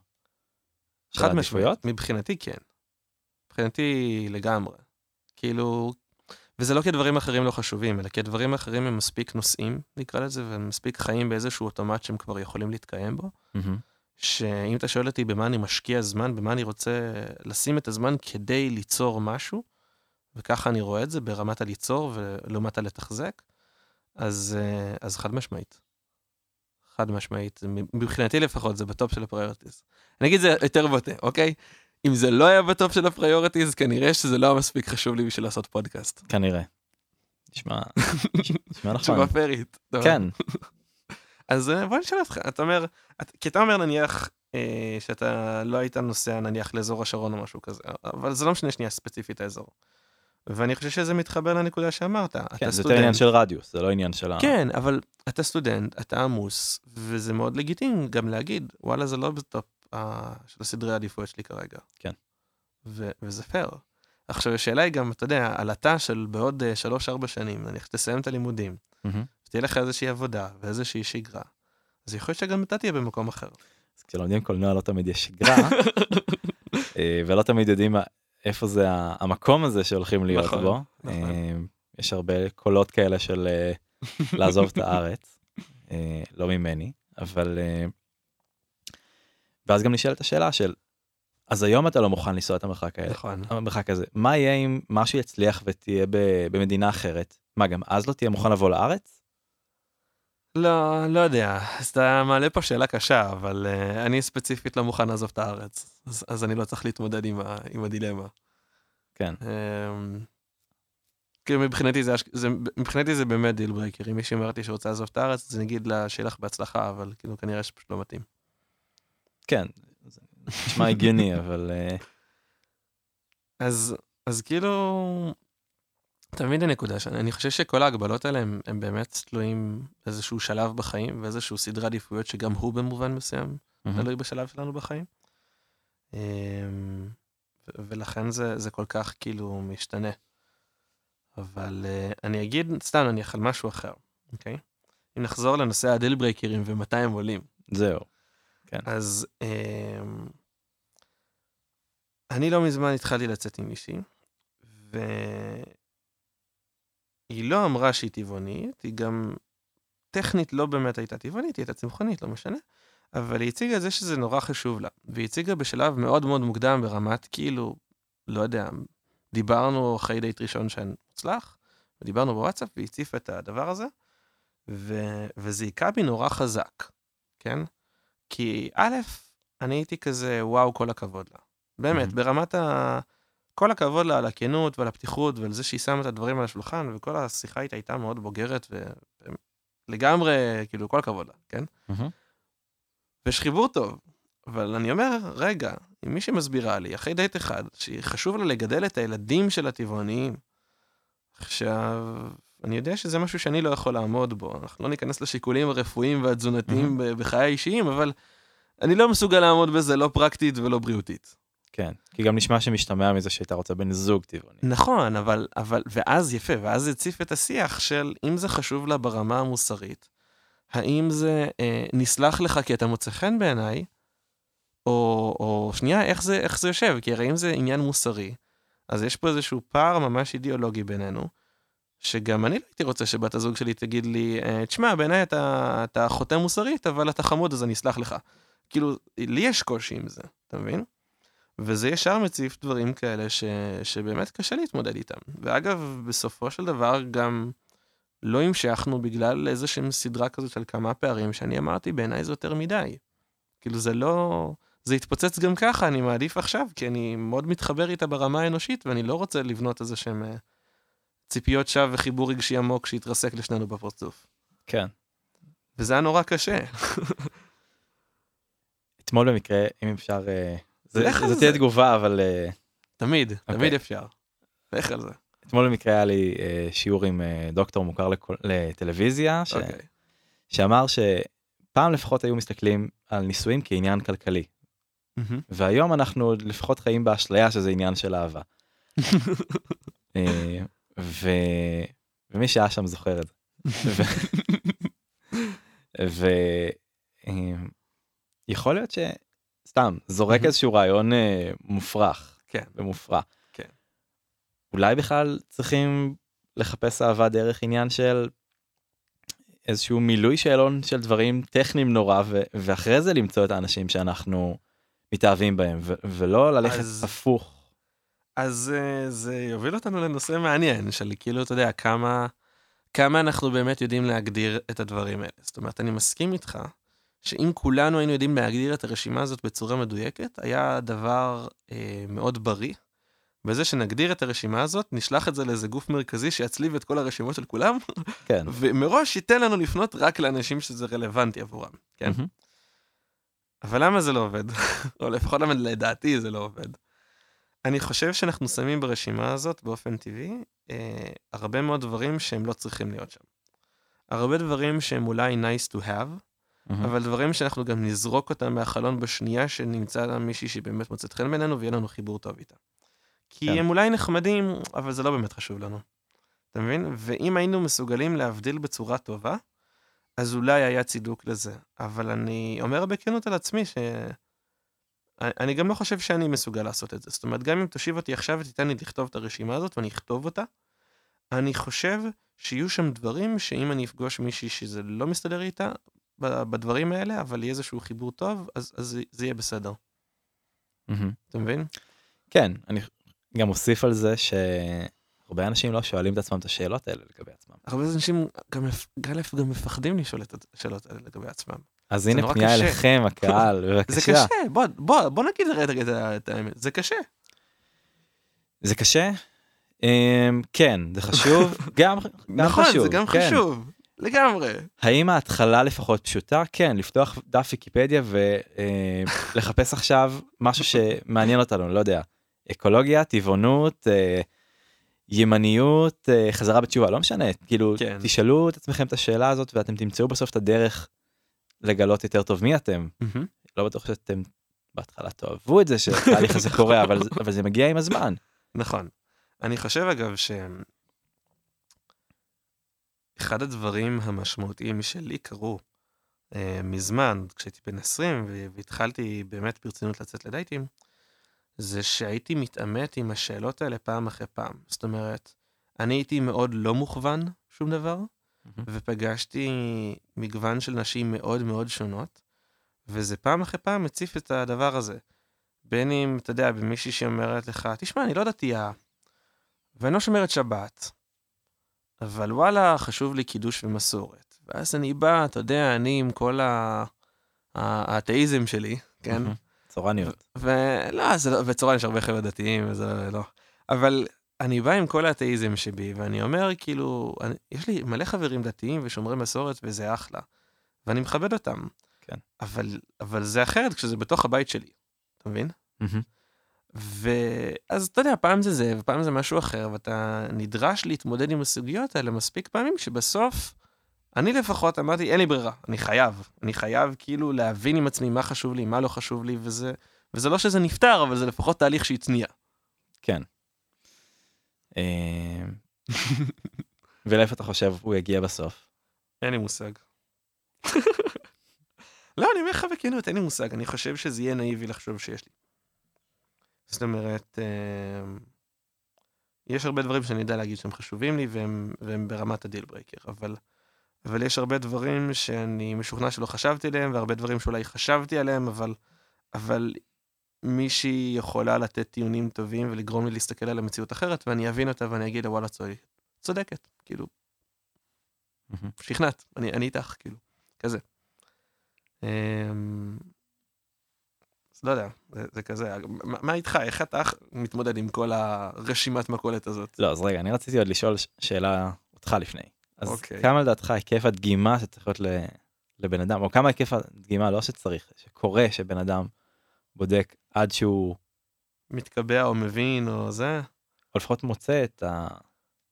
חד? משמעית, מבחינתי כן. מבחינתי לגמרי. כאילו, וזה לא כי דברים אחרים לא חשובים, אלא כי הדברים האחרים הם מספיק נושאים, נקרא לזה, והם מספיק חיים באיזשהו אוטומט שהם כבר יכולים להתקיים בו, מהמם. שאם אתה שואל אותי במה אני משקיע זמן, במה אני רוצה לשים את הזמן כדי ליצור משהו, וככה אני רואה את זה ברמת הליצור ולעומת הלתחזק, אז, אה, אז חד משמעית. חד משמעית, מבחינתי לפחות זה ב top של ה priorities. אני אגיד זה יותר בוטה, אוקיי? אם זה לא היה ב top של ה priorities, כנראה שזה לא היה מספיק חשוב לי בשביל לעשות פודקאסט. כנראה. נשמע נשמע נכון. תשובה פיירית. טוב. כן, אז אה, בוא נשאל אותך, אתה אומר, את- כי אתה אומר נניח אה, שאתה לא היית נוסע נניח לאזור השרון או משהו כזה, אבל זה לא משנה שנייה ספציפית האזור. ואני חושב שזה מתחבר לנקודה שאמרת, כן, אתה זה יותר עניין של רדיוס, זה לא עניין של ה... כן, אבל אתה סטודנט, אתה עמוס, וזה מאוד לגיטימי גם להגיד, וואלה, זה לא ב top אה, של הסדרי העדיפויות שלי כרגע. כן. ו- וזה פייר. עכשיו, השאלה היא גם, אתה יודע, עלתה של בעוד אה, שלוש-ארבע שנים, נניח תסיים את הלימודים, מהמם. תהיה לך איזושהי עבודה ואיזושהי שגרה, אז יכול להיות שגם אתה תהיה במקום אחר. אז כשלומדים קולנוע לא תמיד יש שגרה, אה, ולא תמיד יודעים מה- איפה זה המקום הזה שהולכים להיות נכון, בו. נכון. אה, יש הרבה קולות כאלה של אה, לעזוב את הארץ, אה, לא ממני, אבל... ואז גם נשאלת השאלה של, אז היום אתה לא מוכן לנסוע את המרחק האלה, נכון. המרחק הזה, מה יהיה אם משהו יצליח ותהיה במדינה אחרת? מה, גם אז לא תהיה מוכן לבוא לארץ? לא, לא יודע, אז אתה מעלה פה שאלה קשה, אבל אה, אני ספציפית לא מוכן לעזוב את הארץ, אז, אז אני לא צריך להתמודד עם, ה, עם הדילמה. כן. אמ, כאילו מבחינתי זה, זה, מבחינתי זה באמת deal breaker, אם מישהי אומרת לי שרוצה לעזוב את הארץ, אז אני אגיד לה שיהיה לך בהצלחה, אבל כאילו כנראה שפשוט לא מתאים. כן, זה נשמע הגיוני, אבל אה, אז, אז כאילו, תמיד הנקודה שאני אני חושב שכל ההגבלות האלה הם, הם באמת תלויים באיזשהו שלב בחיים ואיזשהו סדרי עדיפויות שגם הוא במובן מסוים תלוי בשלב שלנו בחיים. אמ, ו- ולכן זה, זה כל כך כאילו משתנה. אבל אה, אני אגיד, סתם נניח על משהו אחר, אוקיי? אם נחזור לנושא ה deal breaker ים ומתי הם עולים. זהו. אז um, אני לא מזמן התחלתי לצאת עם מישהי, והיא לא אמרה שהיא טבעונית, היא גם טכנית לא באמת הייתה טבעונית, היא הייתה צמחונית, לא משנה, אבל היא הציגה את זה שזה נורא חשוב לה, והיא הציגה בשלב מאוד מאוד מוקדם ברמת כאילו, לא יודע, דיברנו אחרי דייט ראשון שהיה מוצלח, ודיברנו בוואטסאפ והיא הציפה את הדבר הזה, ו- וזה היכה בי נורא חזק, כן? כי א', אני הייתי כזה, וואו, כל הכבוד לה. באמת, Mhm. ברמת ה... כל הכבוד לה על הכנות ועל הפתיחות ועל זה שהיא שמה את הדברים על השולחן, וכל השיחה איתה הייתה מאוד בוגרת ולגמרי, כאילו, כל הכבוד לה, כן? ויש חיבור טוב. אבל אני אומר, רגע, אם מישהי מסבירה לי, אחרי דייט אחד, שחשוב לה לגדל את הילדים של הטבעוניים, עכשיו, אני יודע שזה משהו שאני לא יכול לעמוד בו. אנחנו לא ניכנס לשיקולים הרפואיים והתזונתיים בחיי האישיים, אבל אני לא מסוגל לעמוד בזה לא פרקטית ולא בריאותית. כן, כי גם נשמע שמשתמע מזה שהייתה רוצה בן זוג טבעוני. נכון, אבל, אבל, ואז יפה, ואז הציף את השיח של אם זה חשוב לה ברמה המוסרית, האם זה אה, נסלח לך כי אתה מוצא חן בעיניי, או, או שנייה, איך זה, איך זה יושב? כי הרי אם זה עניין מוסרי, אז יש פה איזשהו פער ממש אידיאולוגי בינינו, שגם אני לא הייתי רוצה שבת הזוג שלי תגיד לי, אה, תשמע, בעיניי אתה, אתה חוטא מוסרית, אבל אתה חמוד, אז אני אסלח לך. כאילו, לי יש קושי עם זה, אתה מבין? וזה ישר מציף דברים כאלה ש, שבאמת קשה להתמודד איתם. ואגב, בסופו של דבר גם לא המשכנו בגלל איזושהי סדרה כזאת של כמה פערים שאני אמרתי, בעיניי זה יותר מדי. כאילו זה לא... זה יתפוצץ גם ככה, אני מעדיף עכשיו, כי אני מאוד מתחבר איתה ברמה האנושית, ואני לא רוצה לבנות איזה שהם אה, ציפיות שווא וחיבור רגשי עמוק שיתרסק לשנינו בפרצוף. כן. וזה היה נורא קשה. אתמול במקרה, אם אפשר, אה, זה. תהיה תגובה, אבל אה, תמיד, תמיד אוקיי. אפשר. לך על זה. אתמול במקרה היה לי אה, שיעור עם אה, דוקטור מוכר לטלוויזיה, ש... אוקיי. שאמר שפעם לפחות היו מסתכלים על נישואים כעניין כלכלי. והיום אנחנו לפחות חיים באשליה שזה עניין של אהבה. אה, ו... ומי שהיה שם זוכר את זה. ו... ו... אה, יכול להיות ש... סתם, זורק. איזשהו רעיון אה, מופרך כן. ומופרע. כן. אולי בכלל צריכים לחפש אהבה דרך עניין של איזשהו מילוי שאלון של דברים טכניים נורא ו- ואחרי זה למצוא את האנשים שאנחנו מתאהבים בהם ו- ולא ללכת אז- הפוך. אז uh, זה יוביל אותנו לנושא מעניין, של כאילו, אתה יודע, כמה, כמה אנחנו באמת יודעים להגדיר את הדברים האלה. זאת אומרת, אני מסכים איתך, שאם כולנו היינו יודעים להגדיר את הרשימה הזאת בצורה מדויקת, היה דבר אה, מאוד בריא. בזה שנגדיר את הרשימה הזאת, נשלח את זה לאיזה גוף מרכזי שיצליב את כל הרשימות של כולם, כן. ומראש ייתן לנו לפנות רק לאנשים שזה רלוונטי עבורם, כן? מהמם. אבל למה זה לא עובד? או לפחות למה לדעתי זה לא עובד. אני חושב שאנחנו שמים ברשימה הזאת באופן טבעי אה, הרבה מאוד דברים שהם לא צריכים להיות שם. הרבה דברים שהם אולי nice to have, מהמם. אבל דברים שאנחנו גם נזרוק אותם מהחלון בשנייה שנמצא לה מישהי שבאמת מוצאת חן בעינינו ויהיה לנו חיבור טוב איתה. כי כן. הם אולי נחמדים, אבל זה לא באמת חשוב לנו. אתה מבין? ואם היינו מסוגלים להבדיל בצורה טובה, אז אולי היה צידוק לזה. אבל אני אומר בכנות על עצמי ש... אני גם לא חושב שאני מסוגל לעשות את זה. זאת אומרת, גם אם תושיב אותי עכשיו ותיתן לי לכתוב את הרשימה הזאת ואני אכתוב אותה, אני חושב שיהיו שם דברים שאם אני אפגוש מישהי שזה לא מסתדר איתה בדברים האלה, אבל יהיה איזשהו חיבור טוב, אז, אז זה- זה יהיה בסדר. מהמם. אתה מבין? כן, אני גם אוסיף על זה שהרבה אנשים לא שואלים את עצמם את השאלות האלה לגבי עצמם. הרבה אנשים גם, גם, גם מפחדים לשאול את השאלות האלה לגבי עצמם. אז זה הנה פנייה קשה. אליכם הקהל, זה בבקשה. קשה, בוא, בוא, בוא נגיד רגע את האמת, זה קשה. זה קשה? אמ, כן, זה חשוב, גם גם נכון, חשוב. זה גם כן. חשוב, לגמרי. האם ההתחלה לפחות פשוטה? כן, לפתוח דף ויקיפדיה ולחפש עכשיו משהו שמעניין אותנו, לא יודע, אקולוגיה, טבעונות, אה, ימניות, אה, חזרה בתשובה, לא משנה, כאילו, כן. תשאלו את עצמכם את השאלה הזאת ואתם תמצאו בסוף את הדרך לגלות יותר טוב מי אתם. לא בטוח שאתם בהתחלה תאהבו את זה שהתהליך הזה קורה, אבל, אבל זה מגיע עם הזמן. נכון. אני חושב אגב ש... אחד הדברים המשמעותיים שלי קרו אה, מזמן, כשהייתי בן 20 ו- והתחלתי באמת ברצינות לצאת לדייטים, זה שהייתי מתעמת עם השאלות האלה פעם אחרי פעם. זאת אומרת, אני הייתי מאוד לא מוכוון שום דבר, ופגשתי מגוון של נשים מאוד מאוד שונות, וזה פעם אחרי פעם מציף את הדבר הזה. בין אם, אתה יודע, במישהי שאומרת לך, תשמע, אני לא דתייה, ואני לא שומרת שבת, אבל וואלה, חשוב לי קידוש ומסורת. ואז אני בא, אתה יודע, אני עם כל ה- האתאיזם שלי, כן? צורניות. ולא, זה לא, בצורה יש הרבה חבר'ה דתיים, וזה לא. אבל אני בא עם כל האתאיזם שבי, ואני אומר, כאילו, אני, יש לי מלא חברים דתיים ושומרי מסורת, וזה אחלה. ואני מכבד אותם. כן. אבל, אבל זה אחרת כשזה בתוך הבית שלי, אתה מבין? מהמם. ואז אתה יודע, פעם זה זה, ופעם זה משהו אחר, ואתה נדרש להתמודד עם הסוגיות האלה מספיק פעמים, שבסוף, אני לפחות אמרתי, אין לי ברירה, אני חייב. אני חייב כאילו להבין עם עצמי מה חשוב לי, מה לא חשוב לי, וזה, וזה לא שזה נפתר, אבל זה לפחות תהליך שהתניע. כן. אמ, ולאיפה אתה חושב הוא יגיע בסוף? אין לי מושג. לא, אני אומר לך בכנות, אין לי מושג, אני חושב שזה יהיה נאיבי לחשוב שיש לי. זאת אומרת, אה, יש הרבה דברים שאני יודע להגיד שהם חשובים לי והם, והם ברמת ה deal breaker, אבל, אבל יש הרבה דברים שאני משוכנע שלא חשבתי עליהם, והרבה דברים שאולי חשבתי עליהם, אבל, אבל מישהי יכולה לתת טיעונים טובים ולגרום לי להסתכל על המציאות אחרת, ואני אבין אותה ואני אגיד לה, וואלה, צודקת, כאילו, שכנעת, אני, אני איתך, כאילו, כזה. לא יודע, זה, זה כזה, מה, מה איתך, איך אתה מתמודד עם כל הרשימת מכולת הזאת? לא, אז רגע, אני רציתי עוד לשאול שאלה אותך לפני. אז okay. אוקיי. כמה לדעתך היקף הדגימה שצריך להיות לבן אדם, או כמה היקף הדגימה, לא שצריך, שקורה שבן אדם בודק עד שהוא... מתקבע או מבין או זה? או לפחות מוצא את ה...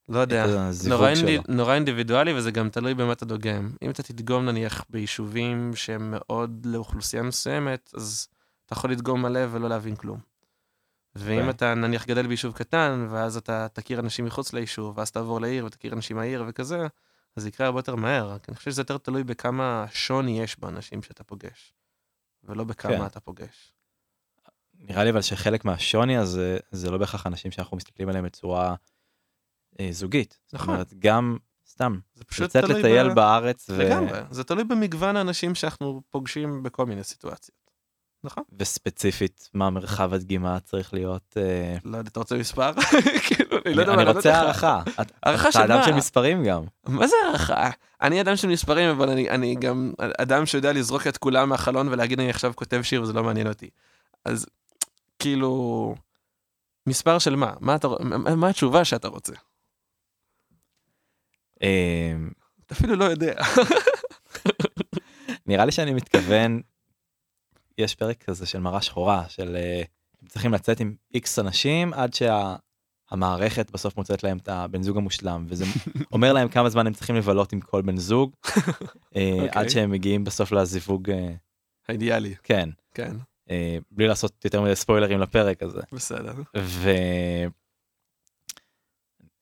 לא יודע, נורא, אינדי, נורא אינדיבידואלי וזה גם תלוי במה אתה דוגם. אם אתה תדגום נניח ביישובים שהם מאוד לאוכלוסייה מסוימת, אז אתה יכול לדגום מלא ולא להבין כלום. ואם okay. אוקיי. אתה נניח גדל ביישוב קטן, ואז אתה תכיר אנשים מחוץ ליישוב, ואז תעבור לעיר ותכיר אנשים מהעיר וכזה, אז זה יקרה הרבה יותר מהר. אני חושב שזה יותר תלוי בכמה שוני יש באנשים שאתה פוגש, ולא בכמה. כן. אתה פוגש. נראה לי אבל שחלק מהשוני הזה, זה לא בהכרח אנשים שאנחנו מסתכלים עליהם בצורה אה, זוגית. נכון. זאת אומרת, גם סתם, זה פשוט לצאת לטייל ב... בארץ. ו... לגמרי, זה תלוי במגוון האנשים שאנחנו פוגשים בכל מיני סיטואציות. נכון. וספציפית, מה מרחב הדגימה צריך להיות? אה... לא יודע, אתה רוצה מספר? כאילו, אני לא יודע אני רוצה הערכה. הערכה של מה? אתה אדם של מספרים גם. מה זה הערכה? אני אדם של מספרים, אבל אני, גם אדם שיודע לזרוק את כולם מהחלון ולהגיד אני עכשיו כותב שיר וזה לא מעניין אותי. אז כאילו, מספר של מה? מה, התשובה שאתה רוצה? אמ, אתה אפילו לא יודע. נראה לי שאני מתכוון, יש פרק כזה של מראה שחורה, של אה, הם צריכים לצאת עם איקס אנשים עד שהמערכת בסוף מוצאת להם את הבן זוג המושלם, וזה אומר להם כמה זמן הם צריכים לבלות עם כל בן זוג, אה, עד אוקיי. שהם מגיעים בסוף לזיווג. אה, האידיאלי. כן. כן. בלי לעשות יותר מדי ספוילרים לפרק הזה. בסדר.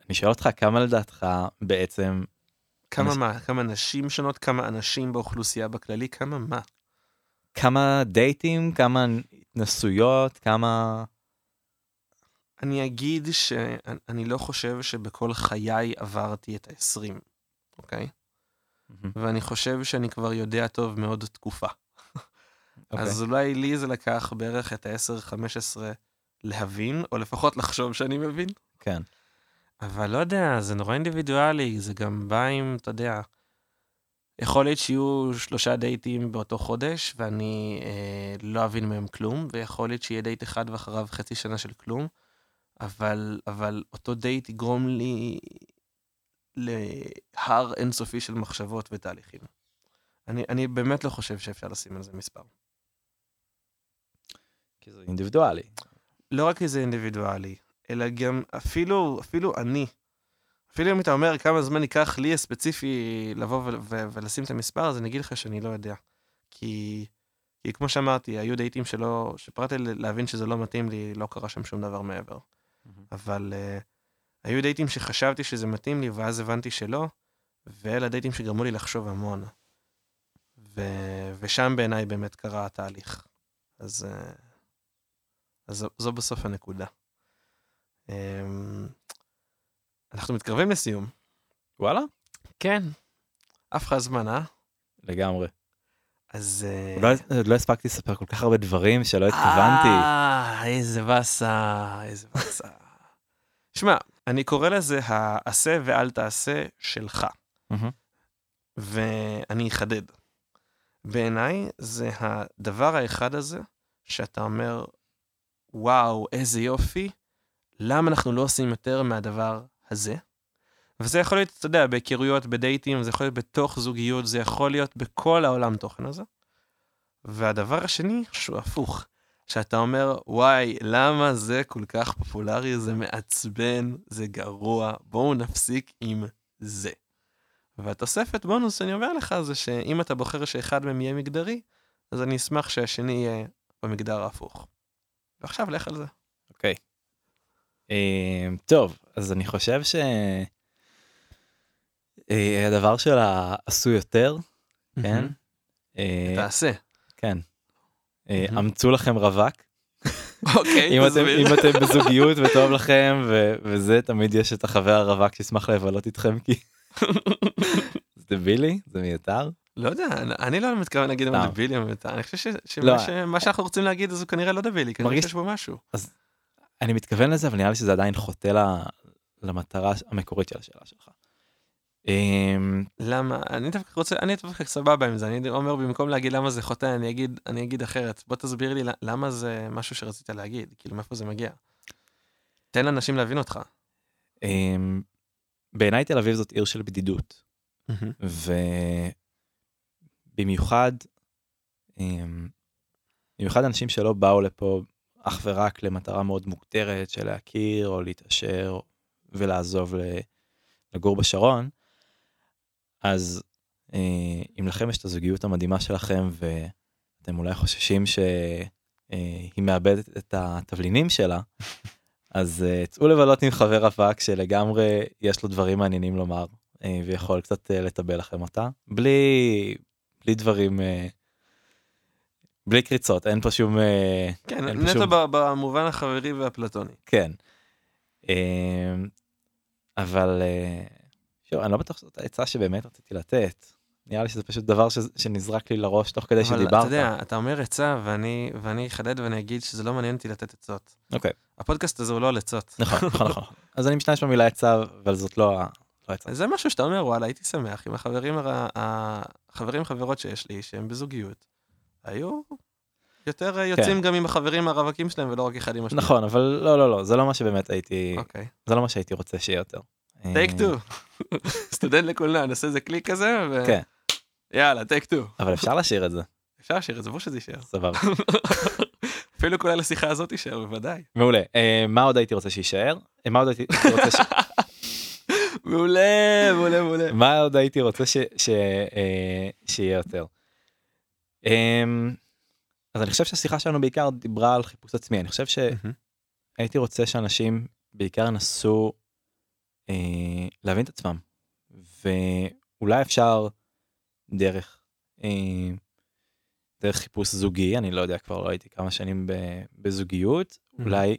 אני שואל אותך כמה לדעתך בעצם... כמה מה? כמה נשים שונות? כמה אנשים באוכלוסייה בכללי? כמה מה? כמה דייטים? כמה התנסויות? כמה... אני אגיד שאני לא חושב שבכל חיי עברתי את ה-20, אוקיי? Mm-hmm. ואני חושב שאני כבר יודע טוב מאוד תקופה. Okay. אוקיי. אז אולי לי זה לקח בערך את ה-10-15 להבין, או לפחות לחשוב שאני מבין. כן. אבל לא יודע, זה נורא אינדיבידואלי, זה גם בא עם, אתה יודע, יכול להיות שיהיו שלושה דייטים באותו חודש, ואני אה, לא אבין מהם כלום, ויכול להיות שיהיה דייט אחד ואחריו חצי שנה של כלום, אבל, אבל אותו דייט יגרום לי להר אינסופי של מחשבות ותהליכים. אני, אני באמת לא חושב שאפשר לשים על זה מספר. כי זה אינדיבידואלי. לא רק כי זה אינדיבידואלי, אלא גם אפילו, אפילו אני, אפילו אם אתה אומר כמה זמן ייקח לי הספציפי לבוא ו- ו- ולשים את המספר, אז אני אגיד לך שאני לא יודע. כי, כי כמו שאמרתי, היו דייטים שלא, שפרטתי להבין שזה לא מתאים לי, לא קרה שם שום דבר מעבר. Mm-hmm. אבל uh, היו דייטים שחשבתי שזה מתאים לי, ואז הבנתי שלא, ואלה דייטים שגרמו לי לחשוב המון. ו- ושם בעיניי באמת קרה התהליך. אז, uh, אז זו, זו בסוף הנקודה. אמ, אנחנו מתקרבים לסיום. וואלה? כן. אף לך זמן, אה? לגמרי. אז... אה, עוד לא, לא הספקתי לספר כל כך הרבה דברים שלא התכוונתי. אה, איזה באסה, איזה באסה. שמע, אני קורא לזה העשה ואל תעשה שלך. ואני אחדד. בעיניי זה הדבר האחד הזה, שאתה אומר, וואו, איזה יופי, למה אנחנו לא עושים יותר מהדבר הזה? וזה יכול להיות, אתה יודע, בהיכרויות, בדייטים, זה יכול להיות בתוך זוגיות, זה יכול להיות בכל העולם תוכן הזה. והדבר השני, שהוא הפוך, שאתה אומר, וואי, למה זה כל כך פופולרי, זה מעצבן, זה גרוע, בואו נפסיק עם זה. והתוספת בונוס שאני אומר לך זה שאם אתה בוחר שאחד מהם יהיה מגדרי, אז אני אשמח שהשני יהיה במגדר ההפוך. ועכשיו לך על זה. אוקיי. Okay. אמ, טוב, אז אני חושב שהדבר אה, שלה עשוי יותר, כן? אה, תעשה. כן. אה, אמצו לכם רווק. אוקיי, תסביר. אם אתם בזוגיות וטוב לכם וזה תמיד יש את החבר הרווק שישמח לבלות איתכם כי זה דבילי זה מיותר לא יודע, אני- לא מתכוון להגיד אם. דבילי או מיותר, אני חושב שמה לא. ש- מה שאנחנו רוצים להגיד אז הוא כנראה לא דבילי, כנראה שיש בו משהו. אני מתכוון לזה אבל נראה לי שזה עדיין חוטא ל- למטרה המקורית של השאלה שלך. אמ, למה? אני דווקא רוצה, אני דווקא סבבה עם זה, אני אומר במקום להגיד למה זה חוטא, אני אגיד, אני אגיד אחרת. בוא תסביר לי למה זה משהו שרצית להגיד, כאילו מאיפה זה מגיע. תן לאנשים להבין אותך. אמ, בעיניי תל אביב זאת עיר של בדידות. ובמיוחד אמ, במיוחד אנשים שלא באו לפה אך ורק למטרה מאוד מוגדרת של להכיר או להתעשר ולעזוב לגור בשרון, אז אה, אם לכם יש את הזוגיות המדהימה שלכם ואתם אולי חוששים שהיא מאבדת את התבלינים שלה, אז אה, צאו לבלות עם חבר רווק שלגמרי יש לו דברים מעניינים לומר אה, ויכול קצת אה, לטבל לכם אותה בלי בלי דברים אה, בלי קריצות אין פה שום אה, כן, נטו שום- במובן החברי והפלטוני. כן. אה, אבל אה, שוב, אני לא בטוח שזאת העצה שבאמת רציתי לתת. נראה לי שזה פשוט דבר ש- שנזרק לי לראש תוך כדי אבל שדיברת. אתה יודע, אתה אומר עצה ואני ואני אחדד ואני אגיד שזה לא מעניין אותי לתת עצות. אוקיי, הפודקאסט הזה הוא לא על עצות. נכון, נכון, נכון. אז אני משתמש במילה עצה, אבל זאת לא לא העצה. זה משהו שאתה אומר וואלה הייתי שמח אם החברים החברים חברות שיש לי שהם בזוגיות היו יותר יוצאים גם עם החברים הרווקים שלהם ולא רק אחד עם השני. נכון, אבל לא, לא, לא, זה לא מה שבאמת הייתי, אוקיי. זה לא מה שהייתי רוצה שיהיה יותר. take אה, two. סטודנט לקולנוע נעשה איזה קליק כזה ו... כן. יאללה take two. אבל אפשר להשאיר את זה, אפשר להשאיר את זה, ברור שזה יישאר. סבבה. אפילו כולל השיחה הזאת יישאר בוודאי. מעולה. אה, מה עוד הייתי רוצה שיישאר? אה, מה עוד הייתי רוצה ש... מעולה מעולה מעולה. מה עוד הייתי רוצה ש... ש... אה, שיהיה יותר? אמ, אז אני חושב שהשיחה שלנו בעיקר דיברה על חיפוש עצמי. אני חושב שהייתי רוצה שאנשים בעיקר ינסו אה, להבין את עצמם. ואולי אפשר דרך אה, דרך חיפוש זוגי, אני לא יודע, כבר לא הייתי כמה שנים ב- בזוגיות, Mhm. אולי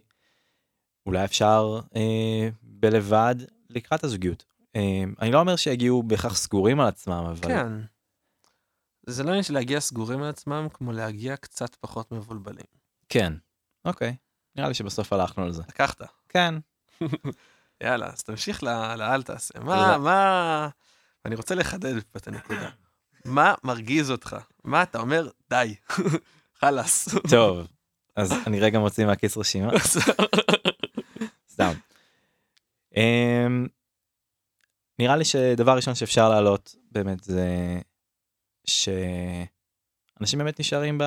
אולי אפשר אה, בלבד לקראת הזוגיות. אה, אני לא אומר שיגיעו בהכרח סגורים על עצמם, אבל כן. זה לא עניין של להגיע סגורים על עצמם כמו להגיע קצת פחות מבולבלים. כן. אוקיי, נראה לי שבסוף הלכנו על זה. לקחת. כן. יאללה אז תמשיך ל- לאל תעשה. מה. מה. אני רוצה לחדד את הנקודה. מה מרגיז אותך? מה אתה אומר די. חלאס. טוב, אז אני רגע מוציא מהכיס רשימה. סתם. אמ, נראה לי שדבר ראשון שאפשר להעלות באמת זה שאנשים באמת נשארים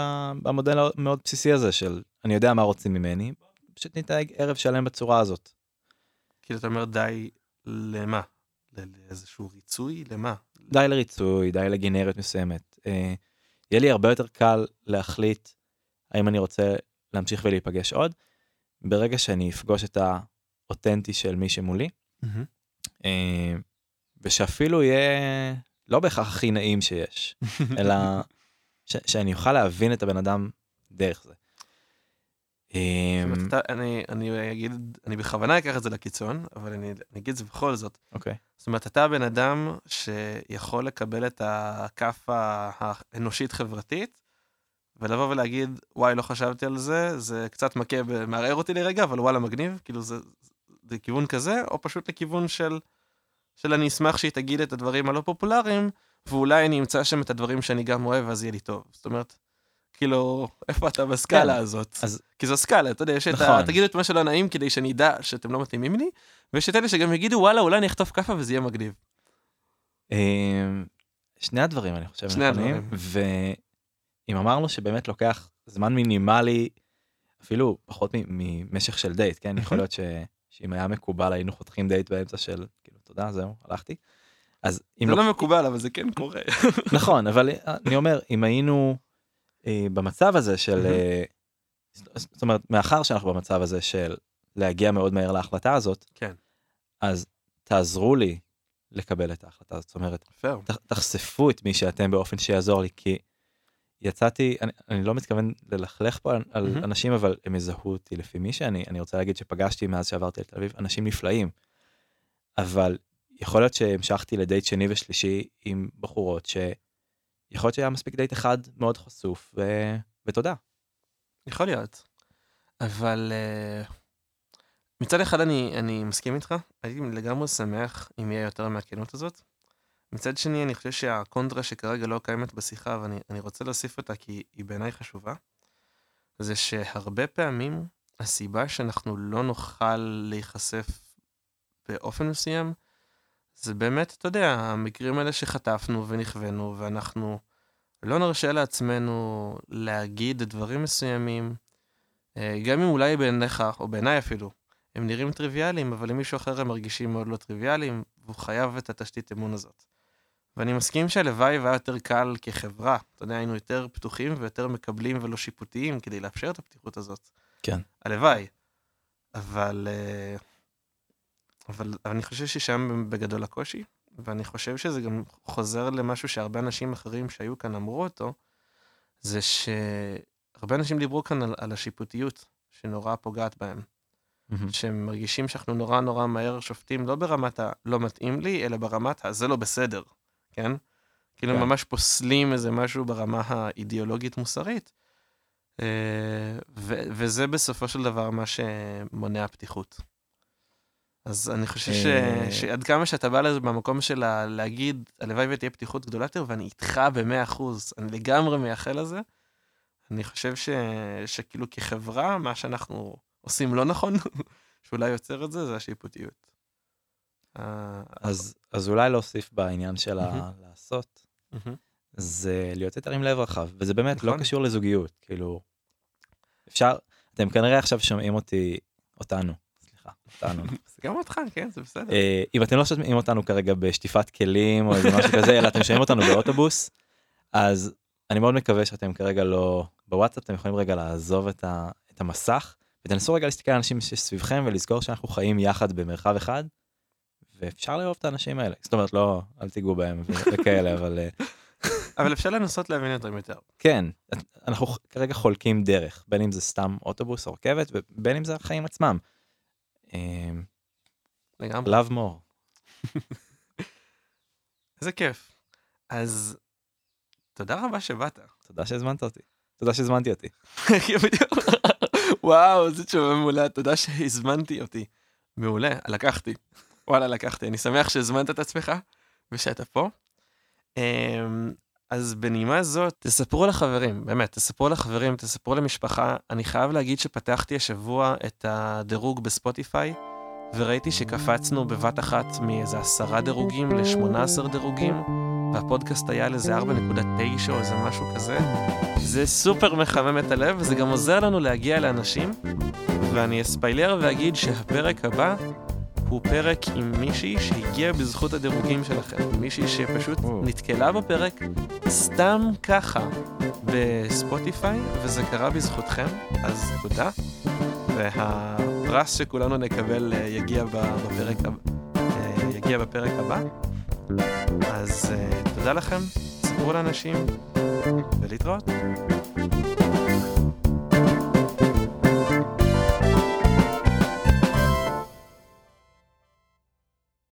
במודל המאוד בסיסי הזה של אני יודע מה רוצים ממני, פשוט נתנהג ערב שלם בצורה הזאת. כאילו אתה אומר די למה? לאיזשהו ריצוי? למה? די לריצוי, די לגנריות מסוימת. אה, יהיה לי הרבה יותר קל להחליט האם אני רוצה להמשיך ולהיפגש עוד, ברגע שאני אפגוש את האותנטי של מי שמולי, אה, ושאפילו יהיה לא בהכרח הכי נעים שיש, אלא ש- שאני אוכל להבין את הבן אדם דרך זה. אתה- אני, אני אגיד, אני בכוונה אקח את זה לקיצון, אבל אני, אני אגיד את זה בכל זאת. אוקיי, זאת אומרת, אתה בן אדם שיכול לקבל את הכאפה האנושית-חברתית, ולבוא ולהגיד, וואי, לא חשבתי על זה, זה קצת מכה, מערער אותי לרגע, אבל וואלה, מגניב, כאילו זה, זה כיוון כזה, או פשוט לכיוון של, של אני אשמח שהיא תגיד את הדברים הלא פופולריים, ואולי אני אמצא שם את הדברים שאני גם אוהב, אז יהיה לי טוב. זאת אומרת, כאילו, איפה אתה בסקאלה כן, הזאת? אז- כי זו סקאלה, אתה יודע, יש את ה... נכון. תגידו את מה שלא נעים כדי שאני אדע שאתם לא מתאימים לי, ויש את אלה שגם יגידו, וואלה, אולי אני אחטוף כאפה וזה יהיה מגניב. אה, שני הדברים אני חושב שני נכונים, הדברים. ואם אמרנו שבאמת לוקח זמן מינימלי, אפילו פחות ממשך של דייט, כן? יכול להיות ש... שאם היה מקובל היינו חותכים דייט באמצע של תודה זהו הלכתי. אז אם זה לא... לא מקובל, אבל זה כן קורה. נכון אבל אני אומר אם היינו אה, במצב הזה של. אה, זאת אומרת מאחר שאנחנו במצב הזה של להגיע מאוד מהר להחלטה הזאת כן. אז תעזרו לי לקבל את ההחלטה הזאת זאת אומרת. ת- תחשפו את מי שאתם באופן שיעזור לי כי יצאתי, אני, אני לא מתכוון ללכלך פה על, על מהמם. אנשים, אבל הם יזהו אותי לפי מי שאני, אני רוצה להגיד שפגשתי מאז שעברתי לתל אביב אנשים נפלאים. אבל יכול להיות שהמשכתי לדייט שני ושלישי עם בחורות שיכול להיות שהיה מספיק דייט אחד מאוד חשוף, ו... ותודה. יכול להיות. אבל אה, מצד אחד אני, אני מסכים איתך, הייתי לגמרי שמח אם יהיה יותר מהכנות הזאת. מצד שני, אני חושב שהקונטרה שכרגע לא קיימת בשיחה, ואני אני רוצה להוסיף אותה כי היא בעיניי חשובה, זה שהרבה פעמים הסיבה שאנחנו לא נוכל להיחשף באופן מסוים, זה באמת, אתה יודע, המקרים האלה שחטפנו ונכוונו, ואנחנו לא נרשה לעצמנו להגיד דברים מסוימים, אה, גם אם אולי בעיניך, או בעיניי אפילו, הם נראים טריוויאליים, אבל למישהו אחר הם מרגישים מאוד לא טריוויאליים, והוא חייב את התשתית אמון הזאת. ואני מסכים שהלוואי והיה יותר קל כחברה, אתה יודע, היינו יותר פתוחים ויותר מקבלים ולא שיפוטיים כדי לאפשר את הפתיחות הזאת. כן. הלוואי. אבל, אה, אבל, אני חושב ששם בגדול הקושי, ואני חושב שזה גם חוזר למשהו שהרבה אנשים אחרים שהיו כאן אמרו אותו, זה שהרבה אנשים דיברו כאן על, על השיפוטיות שנורא פוגעת בהם. מהמם. שהם מרגישים שאנחנו נורא נורא מהר שופטים, לא ברמת הלא מתאים לי, אלא ברמת הזה לא בסדר, כן? כאילו כן. ממש פוסלים איזה משהו ברמה האידיאולוגית-מוסרית. אה, ו- וזה בסופו של דבר מה שמונע פתיחות. אז אני חושב ש- אה. שעד כמה שאתה בא לזה במקום של ה- להגיד, הלוואי ותהיה פתיחות גדולה יותר, ואני איתך במאה אחוז, אני לגמרי מייחל לזה, אני חושב ש- שכאילו כחברה, מה שאנחנו עושים לא נכון, שאולי יוצר את זה, זה השיפוטיות. אה, אז, אז אולי להוסיף בעניין של. הלעשות, מהמם. זה להיות יותר עם לב רחב, וזה באמת לא נכון. קשור לזוגיות, כאילו, אפשר, אתם כנראה עכשיו שומעים אותי, אותנו, אותנו. גם אותך, כן, זה בסדר. אה, אם אתם לא שומעים אותנו כרגע בשטיפת כלים או איזה משהו כזה, אלא אתם שומעים אותנו באוטובוס, אז אני מאוד מקווה שאתם כרגע לא בוואטסאפ, אתם יכולים רגע לעזוב את, ה, את המסך, ותנסו רגע להסתכל על אנשים שסביבכם ולזכור שאנחנו חיים יחד במרחב אחד, ואפשר לאהוב את האנשים האלה. זאת אומרת, לא, אל תיגעו בהם וכאלה, אבל אה, אבל אפשר לנסות להבין אותם יותר. כן, אנחנו כרגע חולקים דרך, בין אם זה סתם אוטובוס או רכבת, ובין אם זה החיים עצמם. אה, לגמרי. love more. איזה כיף. אז תודה רבה שבאת. תודה שהזמנת אותי. תודה שהזמנתי אותי. וואו, זו תשובה מעולה, תודה שהזמנתי אותי. מעולה, לקחתי. וואלה, לקחתי. אני שמח שהזמנת את עצמך ושאתה פה. אז בנימה זאת, תספרו לחברים, באמת, תספרו לחברים, תספרו למשפחה. אני חייב להגיד שפתחתי השבוע את הדירוג בספוטיפיי, וראיתי שקפצנו בבת אחת מאיזה עשרה דירוגים ל-18 דירוגים, והפודקאסט היה על איזה 4.9 או איזה משהו כזה. זה סופר מחמם את הלב, וזה גם עוזר לנו להגיע לאנשים, ואני אספיילר ואגיד שהפרק הבא הוא פרק עם מישהי שהגיעה בזכות הדירוגים שלכם. מישהי שפשוט. נתקלה בפרק סתם ככה בספוטיפיי, וזה קרה בזכותכם, אז תודה. והפרס שכולנו נקבל אה, יגיע בפרק, אה, יגיע בפרק הבא. אז אה, תודה לכם, ספרו לאנשים, ולהתראות.